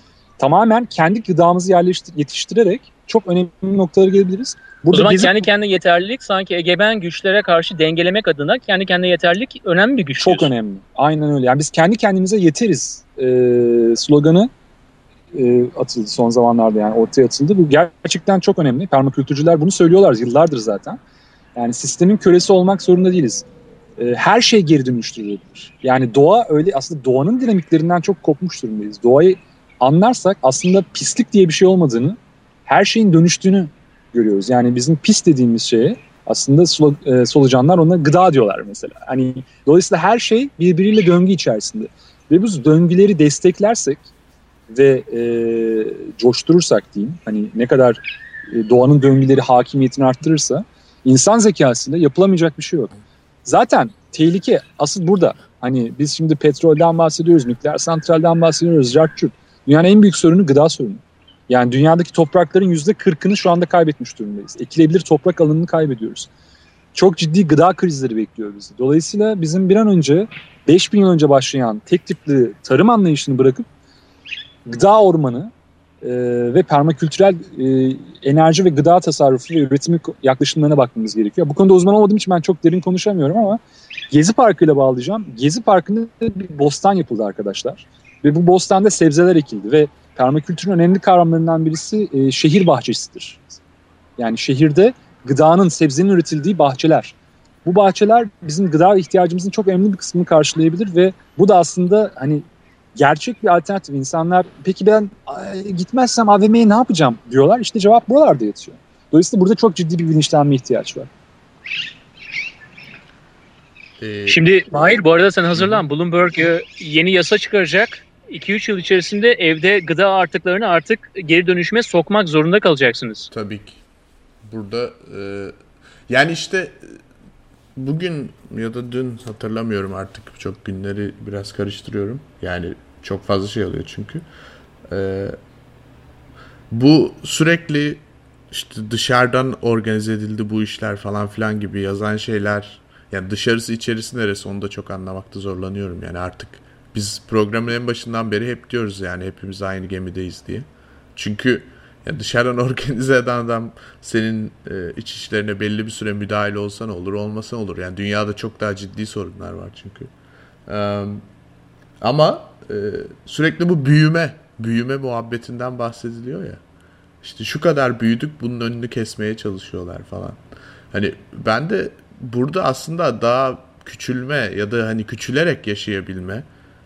tamamen kendi gıdamızı yerleştir, yetiştirerek çok önemli noktalara gelebiliriz. Burada o zaman bizim... kendi kendine yeterlilik sanki egemen güçlere karşı dengelemek adına kendi kendine yeterlilik önemli bir güç. Çok diyorsun. önemli. Aynen öyle. Yani biz kendi kendimize yeteriz e, sloganı e, atıldı son zamanlarda yani ortaya atıldı. Bu gerçekten çok önemli. Permakültürcüler bunu söylüyorlar yıllardır zaten. Yani sistemin kölesi olmak zorunda değiliz. E, her şey geri dönüştürülebilir. Yani doğa öyle aslında doğanın dinamiklerinden çok kopmuş durumdayız. Doğayı anlarsak aslında pislik diye bir şey olmadığını, her şeyin dönüştüğünü görüyoruz. Yani bizim pis dediğimiz şeye aslında e, solucanlar ona gıda diyorlar mesela. Hani dolayısıyla her şey birbiriyle döngü içerisinde. Ve bu döngüleri desteklersek ve e, coşturursak diyeyim hani ne kadar e, doğanın döngüleri hakimiyetini arttırırsa insan zekasında yapılamayacak bir şey yok. Zaten tehlike asıl burada. Hani biz şimdi petrolden bahsediyoruz, nükleer santralden bahsediyoruz, cartçut. Dünyanın en büyük sorunu gıda sorunu. Yani dünyadaki toprakların yüzde kırkını şu anda kaybetmiş durumdayız. Ekilebilir toprak alanını kaybediyoruz. Çok ciddi gıda krizleri bekliyor bizi. Dolayısıyla bizim bir an önce 5000 yıl önce başlayan tek tipli tarım anlayışını bırakıp gıda ormanı e, ve permakültürel e, enerji ve gıda tasarrufu ve üretimi yaklaşımlarına bakmamız gerekiyor. Bu konuda uzman olmadığım için ben çok derin konuşamıyorum ama Gezi Parkı ile bağlayacağım. Gezi Parkı'nda bir bostan yapıldı arkadaşlar. Ve bu bostanda sebzeler ekildi ve permakültürün önemli kavramlarından birisi e, şehir bahçesidir. Yani şehirde gıdanın, sebzenin üretildiği bahçeler. Bu bahçeler bizim gıda ihtiyacımızın çok önemli bir kısmını karşılayabilir ve bu da aslında hani gerçek bir alternatif. İnsanlar peki ben gitmezsem AVM'ye ne yapacağım diyorlar. İşte cevap buralarda yatıyor. Dolayısıyla burada çok ciddi bir bilinçlenme ihtiyaç var. Ee, Şimdi Mahir bu arada sen hazırlan. Bloomberg yeni yasa çıkaracak. 2-3 yıl içerisinde evde gıda artıklarını artık geri dönüşüme sokmak zorunda kalacaksınız. Tabii ki. Burada e, yani işte bugün ya da dün hatırlamıyorum artık çok günleri biraz karıştırıyorum. Yani çok fazla şey oluyor çünkü. Ee, bu sürekli işte dışarıdan organize edildi bu işler falan filan gibi yazan şeyler yani dışarısı içerisi neresi onu da çok anlamakta zorlanıyorum yani artık biz programın en başından beri hep diyoruz yani hepimiz aynı gemideyiz diye. Çünkü yani dışarıdan *laughs* organize eden adam senin e, iç işlerine belli bir süre müdahale olsa ne olur olmasa olur. Yani dünyada çok daha ciddi sorunlar var çünkü. E, ama e, sürekli bu büyüme, büyüme muhabbetinden bahsediliyor ya. İşte şu kadar büyüdük bunun önünü kesmeye çalışıyorlar falan. Hani ben de burada aslında daha küçülme ya da hani küçülerek yaşayabilme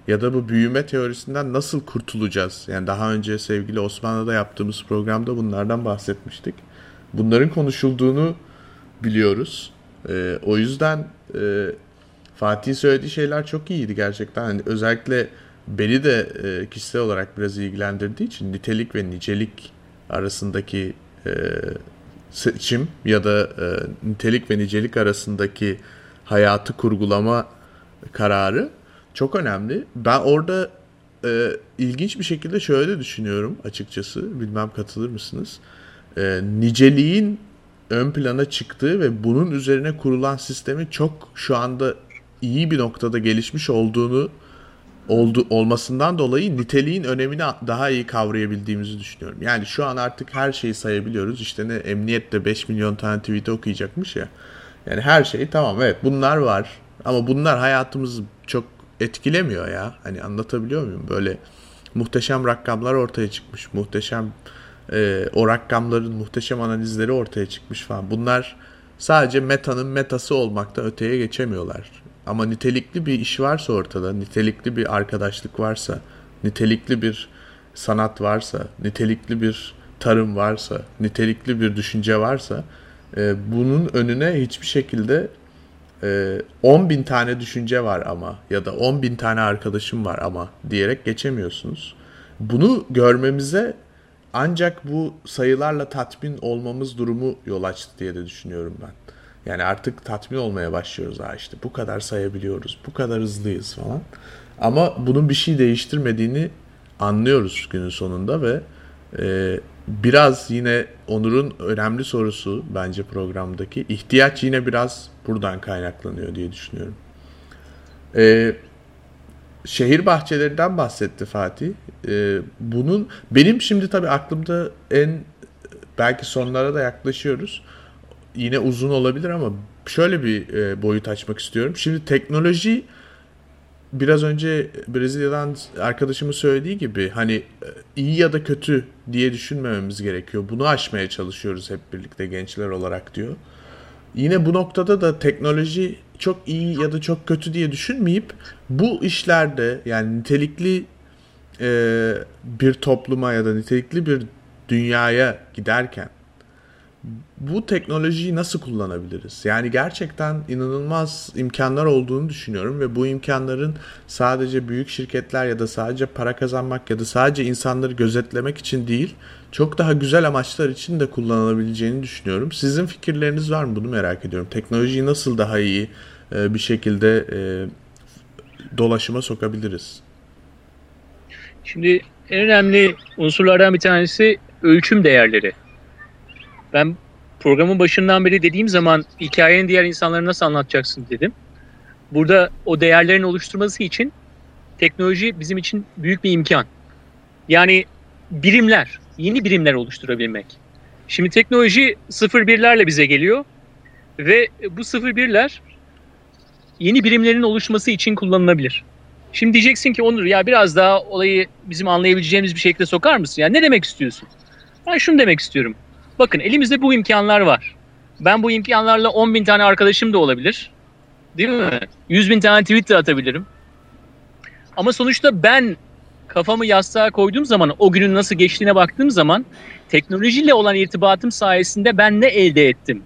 ya da bu büyüme teorisinden nasıl kurtulacağız? Yani daha önce sevgili Osmanlı'da yaptığımız programda bunlardan bahsetmiştik. Bunların konuşulduğunu biliyoruz. Ee, o yüzden e, Fatih'in söylediği şeyler çok iyiydi gerçekten. Yani özellikle beni de e, kişisel olarak biraz ilgilendirdiği için nitelik ve nicelik arasındaki e, seçim ya da e, nitelik ve nicelik arasındaki hayatı kurgulama kararı çok önemli. Ben orada e, ilginç bir şekilde şöyle düşünüyorum açıkçası. Bilmem katılır mısınız? E, niceliğin ön plana çıktığı ve bunun üzerine kurulan sistemin çok şu anda iyi bir noktada gelişmiş olduğunu oldu, olmasından dolayı niteliğin önemini daha iyi kavrayabildiğimizi düşünüyorum. Yani şu an artık her şeyi sayabiliyoruz. İşte ne emniyette 5 milyon tane tweet okuyacakmış ya. Yani her şey tamam evet bunlar var. Ama bunlar hayatımızı çok etkilemiyor ya. Hani anlatabiliyor muyum? Böyle muhteşem rakamlar ortaya çıkmış. Muhteşem e, o rakamların muhteşem analizleri ortaya çıkmış falan. Bunlar sadece metanın metası olmakta öteye geçemiyorlar. Ama nitelikli bir iş varsa ortada, nitelikli bir arkadaşlık varsa, nitelikli bir sanat varsa, nitelikli bir tarım varsa, nitelikli bir düşünce varsa e, bunun önüne hiçbir şekilde e, 10 bin tane düşünce var ama ya da 10 bin tane arkadaşım var ama diyerek geçemiyorsunuz. Bunu görmemize ancak bu sayılarla tatmin olmamız durumu yol açtı diye de düşünüyorum ben. Yani artık tatmin olmaya başlıyoruz ha işte bu kadar sayabiliyoruz, bu kadar hızlıyız falan. Ama bunun bir şey değiştirmediğini anlıyoruz günün sonunda ve e, biraz yine Onur'un önemli sorusu bence programdaki ihtiyaç yine biraz buradan kaynaklanıyor diye düşünüyorum. E, şehir bahçelerinden bahsetti Fatih. E, bunun benim şimdi tabii aklımda en belki sonlara da yaklaşıyoruz. Yine uzun olabilir ama şöyle bir e, boyut açmak istiyorum. Şimdi teknoloji biraz önce Brezilya'dan arkadaşımın söylediği gibi hani e, iyi ya da kötü diye düşünmememiz gerekiyor. Bunu aşmaya çalışıyoruz hep birlikte gençler olarak diyor. Yine bu noktada da teknoloji çok iyi ya da çok kötü diye düşünmeyip bu işlerde yani nitelikli e, bir topluma ya da nitelikli bir dünyaya giderken bu teknolojiyi nasıl kullanabiliriz? Yani gerçekten inanılmaz imkanlar olduğunu düşünüyorum ve bu imkanların sadece büyük şirketler ya da sadece para kazanmak ya da sadece insanları gözetlemek için değil, çok daha güzel amaçlar için de kullanılabileceğini düşünüyorum. Sizin fikirleriniz var mı? Bunu merak ediyorum. Teknolojiyi nasıl daha iyi e, bir şekilde e, dolaşıma sokabiliriz? Şimdi en önemli unsurlardan bir tanesi ölçüm değerleri. Ben programın başından beri dediğim zaman hikayenin diğer insanlara nasıl anlatacaksın dedim. Burada o değerlerin oluşturması için teknoloji bizim için büyük bir imkan. Yani birimler, yeni birimler oluşturabilmek. Şimdi teknoloji 0-1'lerle bize geliyor ve bu 0-1'ler yeni birimlerin oluşması için kullanılabilir. Şimdi diyeceksin ki Onur ya biraz daha olayı bizim anlayabileceğimiz bir şekilde sokar mısın? Yani ne demek istiyorsun? Ben şunu demek istiyorum. Bakın elimizde bu imkanlar var. Ben bu imkanlarla 10 bin tane arkadaşım da olabilir. Değil mi? 100 bin tane tweet de atabilirim. Ama sonuçta ben kafamı yastığa koyduğum zaman o günün nasıl geçtiğine baktığım zaman teknolojiyle olan irtibatım sayesinde ben ne elde ettim?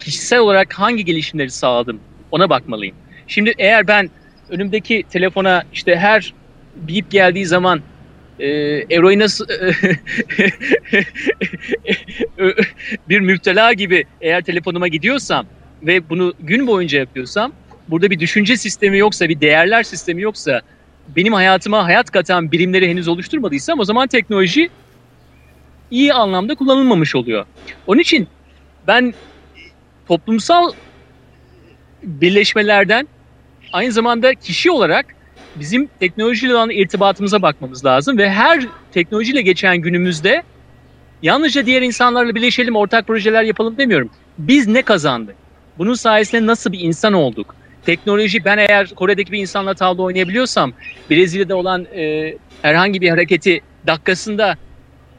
Kişisel olarak hangi gelişimleri sağladım? Ona bakmalıyım. Şimdi eğer ben önümdeki telefona işte her bip geldiği zaman e, eroine *laughs* bir müptela gibi eğer telefonuma gidiyorsam ve bunu gün boyunca yapıyorsam burada bir düşünce sistemi yoksa bir değerler sistemi yoksa benim hayatıma hayat katan birimleri henüz oluşturmadıysam o zaman teknoloji iyi anlamda kullanılmamış oluyor. Onun için ben toplumsal birleşmelerden aynı zamanda kişi olarak bizim teknolojiyle olan irtibatımıza bakmamız lazım ve her teknolojiyle geçen günümüzde yalnızca diğer insanlarla birleşelim, ortak projeler yapalım demiyorum. Biz ne kazandık? Bunun sayesinde nasıl bir insan olduk? Teknoloji ben eğer Kore'deki bir insanla tavla oynayabiliyorsam, Brezilya'da olan e, herhangi bir hareketi dakikasında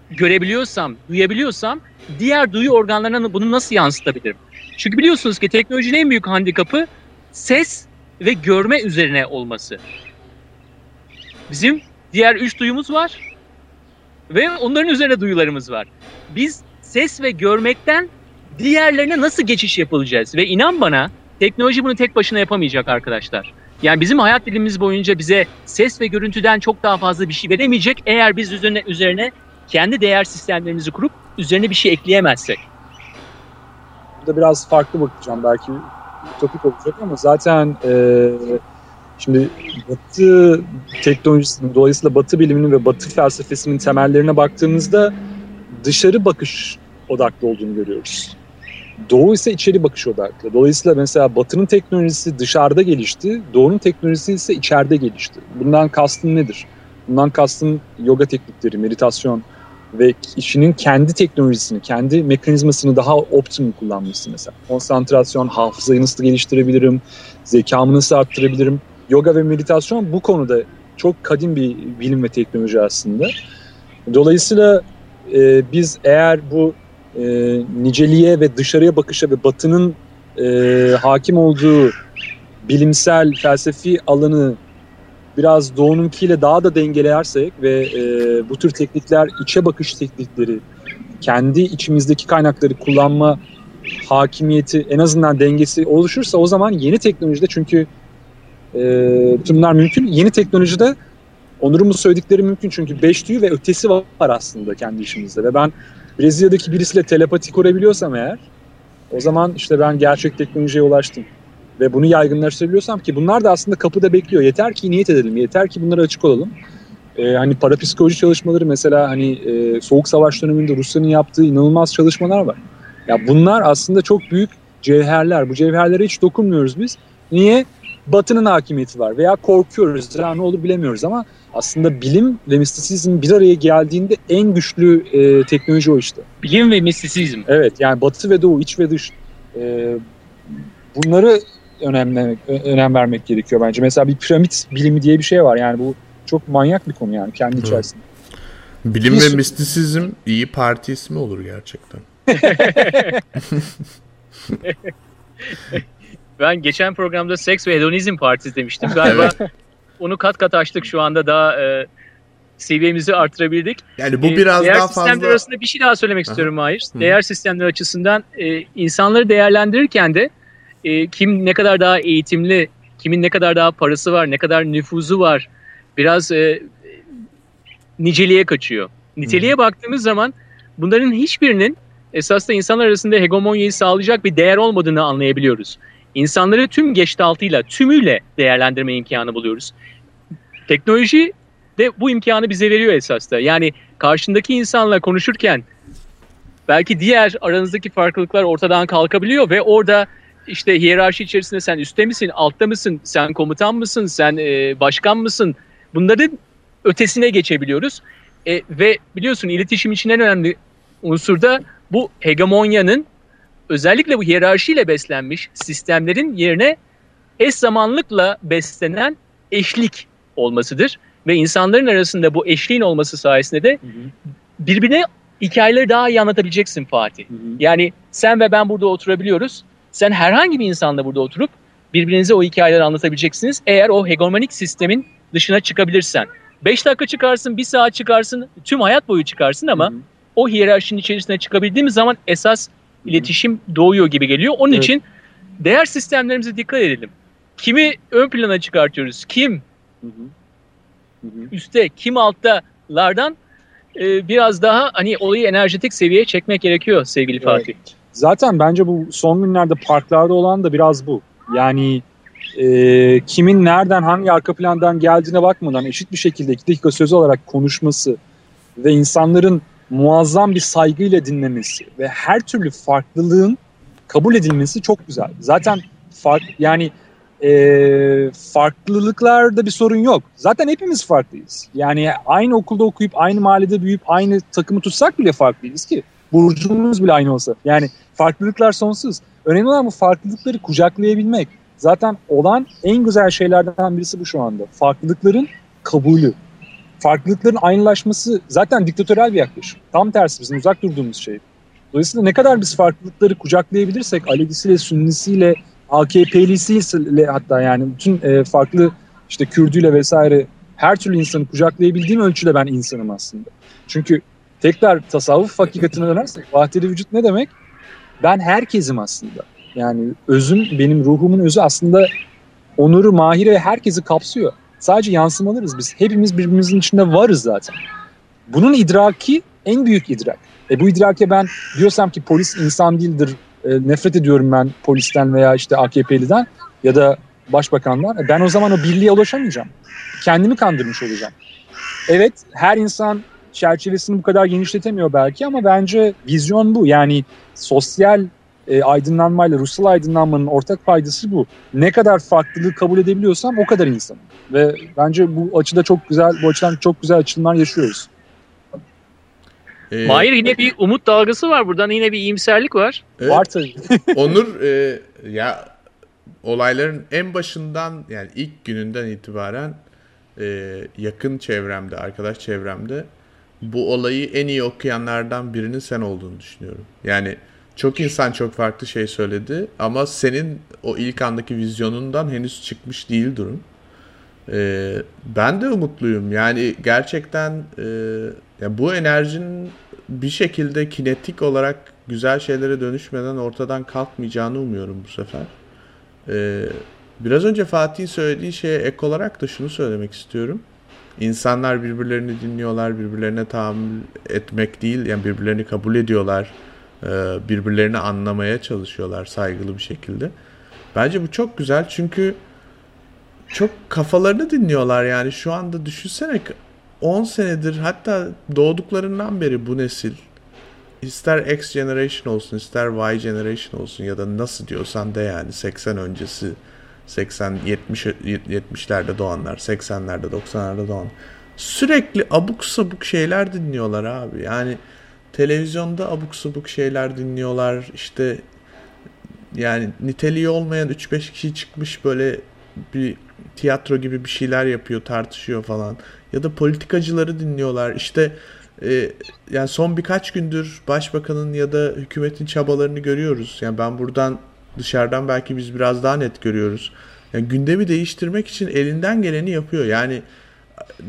görebiliyorsam, duyabiliyorsam diğer duyu organlarına bunu nasıl yansıtabilirim? Çünkü biliyorsunuz ki teknolojinin en büyük handikapı ses ve görme üzerine olması. Bizim diğer üç duyumuz var ve onların üzerine duyularımız var. Biz ses ve görmekten diğerlerine nasıl geçiş yapılacağız? Ve inan bana teknoloji bunu tek başına yapamayacak arkadaşlar. Yani bizim hayat dilimiz boyunca bize ses ve görüntüden çok daha fazla bir şey veremeyecek eğer biz üzerine, üzerine kendi değer sistemlerimizi kurup üzerine bir şey ekleyemezsek. Burada biraz farklı bakacağım belki topik olacak ama zaten e, Şimdi Batı teknolojisinin, dolayısıyla Batı biliminin ve Batı felsefesinin temellerine baktığımızda dışarı bakış odaklı olduğunu görüyoruz. Doğu ise içeri bakış odaklı. Dolayısıyla mesela Batı'nın teknolojisi dışarıda gelişti, Doğu'nun teknolojisi ise içeride gelişti. Bundan kastım nedir? Bundan kastım yoga teknikleri, meditasyon, ve kişinin kendi teknolojisini, kendi mekanizmasını daha optimum kullanması mesela. Konsantrasyon, hafızayı nasıl geliştirebilirim, zekamı nasıl arttırabilirim. Yoga ve meditasyon bu konuda çok kadim bir bilim ve teknoloji aslında. Dolayısıyla e, biz eğer bu e, niceliğe ve dışarıya bakışa ve batının e, hakim olduğu bilimsel, felsefi alanı biraz doğununkiyle daha da dengelersek ve e, bu tür teknikler içe bakış teknikleri, kendi içimizdeki kaynakları kullanma hakimiyeti en azından dengesi oluşursa o zaman yeni teknolojide çünkü bütün bunlar mümkün. Yeni teknolojide Onur'un söyledikleri mümkün çünkü beş duyu ve ötesi var aslında kendi işimizde ve ben Brezilya'daki birisiyle telepati kurabiliyorsam eğer o zaman işte ben gerçek teknolojiye ulaştım. Ve bunu yaygınlaştırabiliyorsam ki bunlar da aslında kapıda bekliyor. Yeter ki niyet edelim, yeter ki bunlara açık olalım. Ee, hani parapsikoloji çalışmaları mesela hani e, Soğuk Savaş döneminde Rusya'nın yaptığı inanılmaz çalışmalar var. Ya bunlar aslında çok büyük cevherler. Bu cevherlere hiç dokunmuyoruz biz. Niye? Batı'nın hakimiyeti var veya korkuyoruz. Ya ne olur bilemiyoruz ama aslında bilim ve mistisizm bir araya geldiğinde en güçlü e, teknoloji o işte. Bilim ve mistisizm. Evet yani batı ve doğu, iç ve dış. E, bunları önemli, önem vermek gerekiyor bence. Mesela bir piramit bilimi diye bir şey var. Yani bu çok manyak bir konu yani kendi içerisinde. Bilim bir... ve mistisizm iyi parti ismi olur gerçekten. *laughs* *laughs* ben geçen programda Seks ve Hedonizm Partisi demiştim. Galiba evet. onu kat kat açtık şu anda daha e, seviyemizi artırabildik. Yani bu e, biraz Değer daha fazla... Değer sistemler arasında bir şey daha söylemek Aha. istiyorum Mahir. Değer sistemler açısından e, insanları değerlendirirken de e, kim ne kadar daha eğitimli, kimin ne kadar daha parası var, ne kadar nüfuzu var biraz e, niceliğe kaçıyor. Niteliğe hmm. baktığımız zaman bunların hiçbirinin esasında insanlar arasında hegemonyayı sağlayacak bir değer olmadığını anlayabiliyoruz. İnsanları tüm geçtaltıyla, tümüyle değerlendirme imkanı buluyoruz. Teknoloji de bu imkanı bize veriyor esasında. Yani karşındaki insanla konuşurken belki diğer aranızdaki farklılıklar ortadan kalkabiliyor ve orada işte hiyerarşi içerisinde sen üstte misin, altta mısın, sen komutan mısın, sen e, başkan mısın? Bunların ötesine geçebiliyoruz. E, ve biliyorsun iletişim için en önemli unsur da bu hegemonyanın özellikle bu hiyerarşiyle beslenmiş sistemlerin yerine eş zamanlıkla beslenen eşlik olmasıdır. Ve insanların arasında bu eşliğin olması sayesinde de birbirine hikayeleri daha iyi anlatabileceksin Fatih. Hı hı. Yani sen ve ben burada oturabiliyoruz sen herhangi bir insanla burada oturup birbirinize o hikayeleri anlatabileceksiniz. Eğer o hegemonik sistemin dışına çıkabilirsen. 5 dakika çıkarsın, 1 saat çıkarsın, tüm hayat boyu çıkarsın ama Hı-hı. o hiyerarşinin içerisine çıkabildiğimiz zaman esas. İletişim doğuyor gibi geliyor. Onun evet. için değer sistemlerimize dikkat edelim. Kimi ön plana çıkartıyoruz? Kim Hı-hı. Hı-hı. üstte, kim alttalardan e, biraz daha hani olayı enerjetik seviyeye çekmek gerekiyor sevgili evet. Fatih. Zaten bence bu son günlerde parklarda olan da biraz bu. Yani e, kimin nereden hangi arka plandan geldiğine bakmadan eşit bir şekilde iki dakika söz olarak konuşması ve insanların muazzam bir saygıyla dinlemesi ve her türlü farklılığın kabul edilmesi çok güzel. Zaten fark yani e, farklılıklarda bir sorun yok. Zaten hepimiz farklıyız. Yani aynı okulda okuyup aynı mahallede büyüyüp aynı takımı tutsak bile farklıyız ki. Burcumuz bile aynı olsa. Yani farklılıklar sonsuz. Önemli olan bu farklılıkları kucaklayabilmek. Zaten olan en güzel şeylerden birisi bu şu anda. Farklılıkların kabulü. Farklılıkların aynılaşması zaten diktatörel bir yaklaşım. Tam tersi bizim uzak durduğumuz şey. Dolayısıyla ne kadar biz farklılıkları kucaklayabilirsek Alevisiyle, Sünnisiyle, AKP'lisiyle hatta yani bütün e, farklı işte Kürdüyle vesaire her türlü insanı kucaklayabildiğim ölçüde ben insanım aslında. Çünkü tekrar tasavvuf hakikatine dönersek vahdeli vücut ne demek? Ben herkesim aslında. Yani özüm, benim ruhumun özü aslında onuru, mahire ve herkesi kapsıyor. Sadece yansımalarız biz. Hepimiz birbirimizin içinde varız zaten. Bunun idraki en büyük idrak. E bu idrake ben diyorsam ki polis insan değildir, e, nefret ediyorum ben polisten veya işte AKP'liden ya da başbakanlar. E ben o zaman o birliğe ulaşamayacağım. Kendimi kandırmış olacağım. Evet her insan çerçevesini bu kadar genişletemiyor belki ama bence vizyon bu. Yani sosyal e, aydınlanmayla ruhsal aydınlanmanın ortak faydası bu. Ne kadar farklılığı kabul edebiliyorsam o kadar insanım. Ve bence bu açıda çok güzel, bu açıdan çok güzel açılımlar yaşıyoruz. Ee, Mahir yine bir umut dalgası var buradan yine bir iyimserlik var. Evet. Var tabii. *laughs* Onur e, ya olayların en başından yani ilk gününden itibaren e, yakın çevremde, arkadaş çevremde bu olayı en iyi okuyanlardan birinin sen olduğunu düşünüyorum. Yani çok insan çok farklı şey söyledi ama senin o ilk andaki vizyonundan henüz çıkmış değil durum. Ee, ben de umutluyum. Yani gerçekten e, ya bu enerjinin bir şekilde kinetik olarak güzel şeylere dönüşmeden ortadan kalkmayacağını umuyorum bu sefer. Ee, biraz önce Fatih'in söylediği şeye ek olarak da şunu söylemek istiyorum. İnsanlar birbirlerini dinliyorlar, birbirlerine tahammül etmek değil, yani birbirlerini kabul ediyorlar, birbirlerini anlamaya çalışıyorlar saygılı bir şekilde. Bence bu çok güzel çünkü çok kafalarını dinliyorlar yani şu anda düşünsene 10 senedir hatta doğduklarından beri bu nesil ister X generation olsun ister Y generation olsun ya da nasıl diyorsan de yani 80 öncesi 80 70 70'lerde doğanlar 80'lerde 90'larda doğan sürekli abuk sabuk şeyler dinliyorlar abi yani televizyonda abuk sabuk şeyler dinliyorlar işte yani niteliği olmayan 3-5 kişi çıkmış böyle bir tiyatro gibi bir şeyler yapıyor, tartışıyor falan. Ya da politikacıları dinliyorlar. İşte e, yani son birkaç gündür başbakanın ya da hükümetin çabalarını görüyoruz. Yani ben buradan dışarıdan belki biz biraz daha net görüyoruz. Yani gündemi değiştirmek için elinden geleni yapıyor. Yani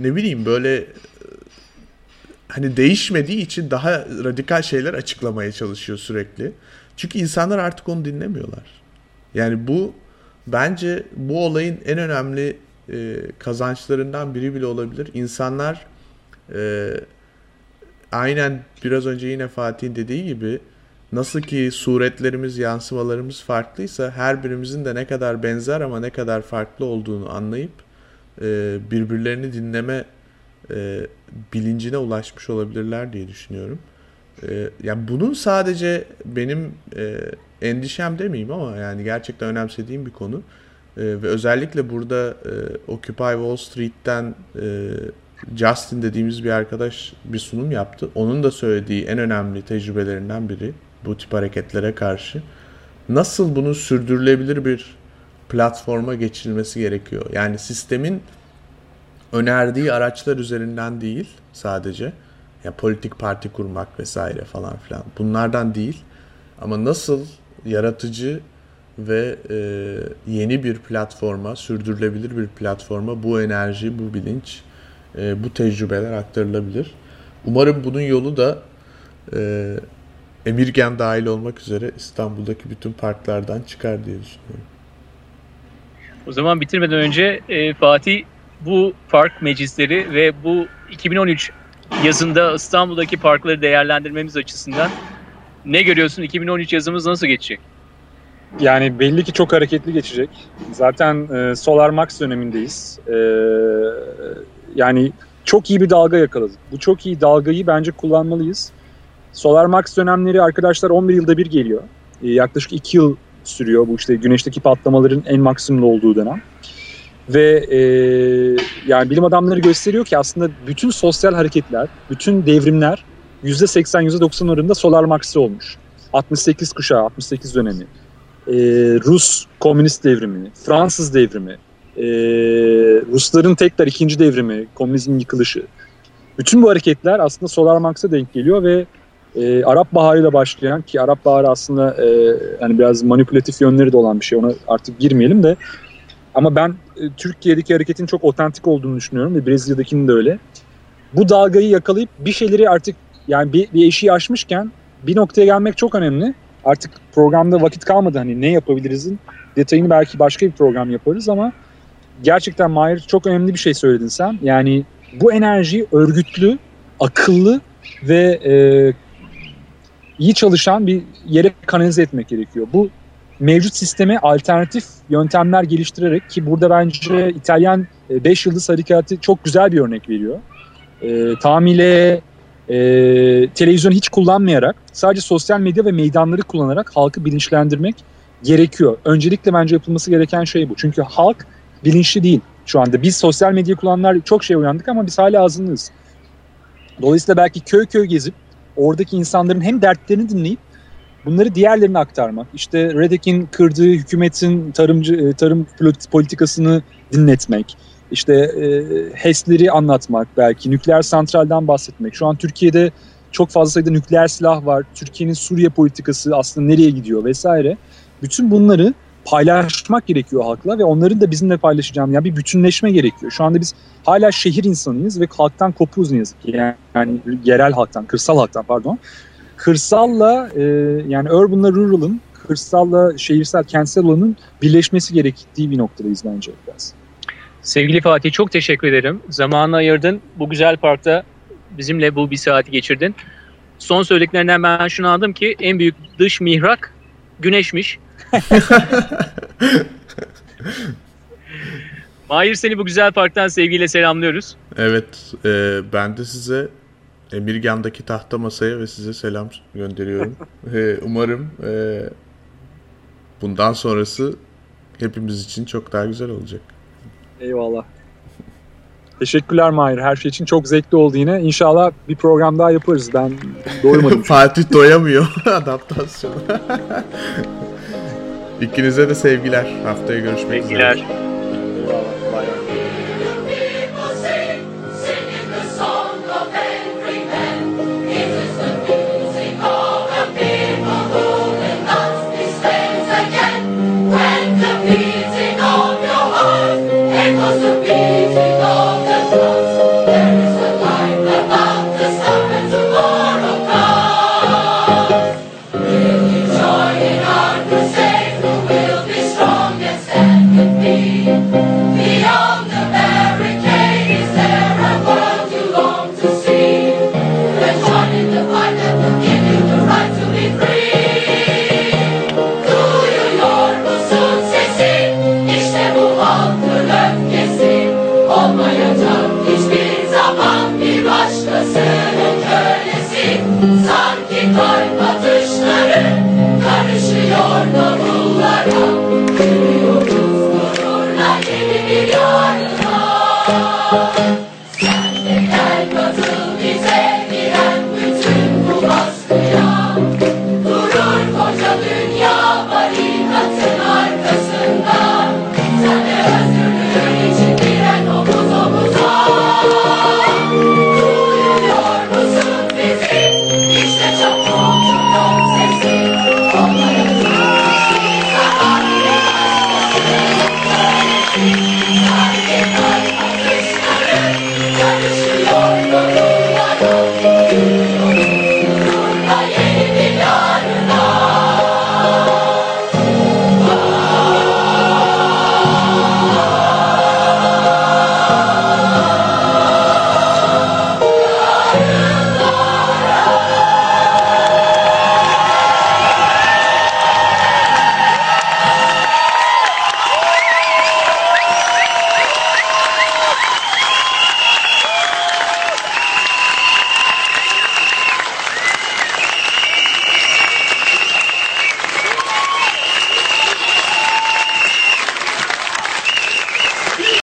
ne bileyim böyle hani değişmediği için daha radikal şeyler açıklamaya çalışıyor sürekli. Çünkü insanlar artık onu dinlemiyorlar. Yani bu bence bu olayın en önemli e, kazançlarından biri bile olabilir. İnsanlar e, aynen biraz önce yine Fatih'in dediği gibi nasıl ki suretlerimiz, yansımalarımız farklıysa her birimizin de ne kadar benzer ama ne kadar farklı olduğunu anlayıp e, birbirlerini dinleme e, bilincine ulaşmış olabilirler diye düşünüyorum. E, yani bunun sadece benim e, endişem demeyeyim ama yani gerçekten önemsediğim bir konu. E, ve özellikle burada e, Occupy Wall Street'ten e, Justin dediğimiz bir arkadaş bir sunum yaptı. Onun da söylediği en önemli tecrübelerinden biri bu tip hareketlere karşı. Nasıl bunun sürdürülebilir bir platforma geçirilmesi gerekiyor. Yani sistemin önerdiği araçlar üzerinden değil sadece. Ya politik parti kurmak vesaire falan filan. Bunlardan değil. Ama nasıl yaratıcı ve e, yeni bir platforma, sürdürülebilir bir platforma bu enerji, bu bilinç, e, bu tecrübeler aktarılabilir. Umarım bunun yolu da e, Emirgen dahil olmak üzere İstanbul'daki bütün parklardan çıkar diye düşünüyorum. O zaman bitirmeden önce e, Fatih bu park meclisleri ve bu 2013 yazında İstanbul'daki parkları değerlendirmemiz açısından ne görüyorsun? 2013 yazımız nasıl geçecek? Yani belli ki çok hareketli geçecek. Zaten e, Solar Max dönemindeyiz. E, yani çok iyi bir dalga yakaladık. Bu çok iyi dalgayı bence kullanmalıyız. Solar Max dönemleri arkadaşlar 11 yılda bir geliyor. E, yaklaşık 2 yıl sürüyor bu işte güneşteki patlamaların en maksimum olduğu dönem. Ve e, yani bilim adamları gösteriyor ki aslında bütün sosyal hareketler, bütün devrimler %80, %90 oranında Solar Max'ı olmuş. 68 kuşağı, 68 dönemi. Ee, Rus komünist devrimi, Fransız devrimi, ee, Rusların tekrar ikinci devrimi, komünizmin yıkılışı. Bütün bu hareketler aslında Solar Max'a denk geliyor ve e, Arap Baharı ile başlayan ki Arap Baharı aslında e, yani biraz manipülatif yönleri de olan bir şey ona artık girmeyelim de ama ben e, Türkiye'deki hareketin çok otantik olduğunu düşünüyorum ve Brezilya'dakinin de öyle. Bu dalgayı yakalayıp bir şeyleri artık yani bir, bir eşiği aşmışken bir noktaya gelmek çok önemli. Artık programda vakit kalmadı hani ne yapabilirizin detayını belki başka bir program yaparız ama gerçekten Mahir çok önemli bir şey söyledin sen. Yani bu enerji örgütlü, akıllı ve e, iyi çalışan bir yere kanalize etmek gerekiyor. Bu mevcut sisteme alternatif yöntemler geliştirerek ki burada bence İtalyan 5 e, yıldız harekatı çok güzel bir örnek veriyor. E, tamile e, televizyon hiç kullanmayarak sadece sosyal medya ve meydanları kullanarak halkı bilinçlendirmek gerekiyor. Öncelikle bence yapılması gereken şey bu. Çünkü halk bilinçli değil şu anda. Biz sosyal medya kullananlar çok şey uyandık ama biz hala azınlığız. Dolayısıyla belki köy köy gezip oradaki insanların hem dertlerini dinleyip bunları diğerlerine aktarmak. İşte Redek'in kırdığı hükümetin tarımcı e, tarım politikasını dinletmek. İşte e, HES'leri anlatmak belki, nükleer santralden bahsetmek. Şu an Türkiye'de çok fazla sayıda nükleer silah var. Türkiye'nin Suriye politikası aslında nereye gidiyor vesaire. Bütün bunları paylaşmak gerekiyor halkla ve onların da bizimle paylaşacağım yani bir bütünleşme gerekiyor. Şu anda biz hala şehir insanıyız ve halktan kopuz ne yazık ki. Yani, yani yerel halktan, kırsal halktan pardon. Kırsalla e, yani urban'la rural'ın, kırsalla şehirsel, kentsel olanın birleşmesi gerektiği bir noktadayız bence biraz. Sevgili Fatih çok teşekkür ederim. Zamanını ayırdın. Bu güzel parkta bizimle bu bir saati geçirdin. Son söylediklerinden ben şunu anladım ki en büyük dış mihrak güneşmiş. *laughs* Mahir seni bu güzel parktan sevgiyle selamlıyoruz. Evet, e, ben de size Emirgan'daki tahta masaya ve size selam gönderiyorum. *laughs* e, umarım e, bundan sonrası hepimiz için çok daha güzel olacak. Eyvallah. Teşekkürler Mahir. Her şey için çok zevkli oldu yine. İnşallah bir program daha yaparız. Ben doymadım. *laughs* Fatih doyamıyor *laughs* adaptasyona. İkinize de sevgiler. Haftaya görüşmek sevgiler. üzere.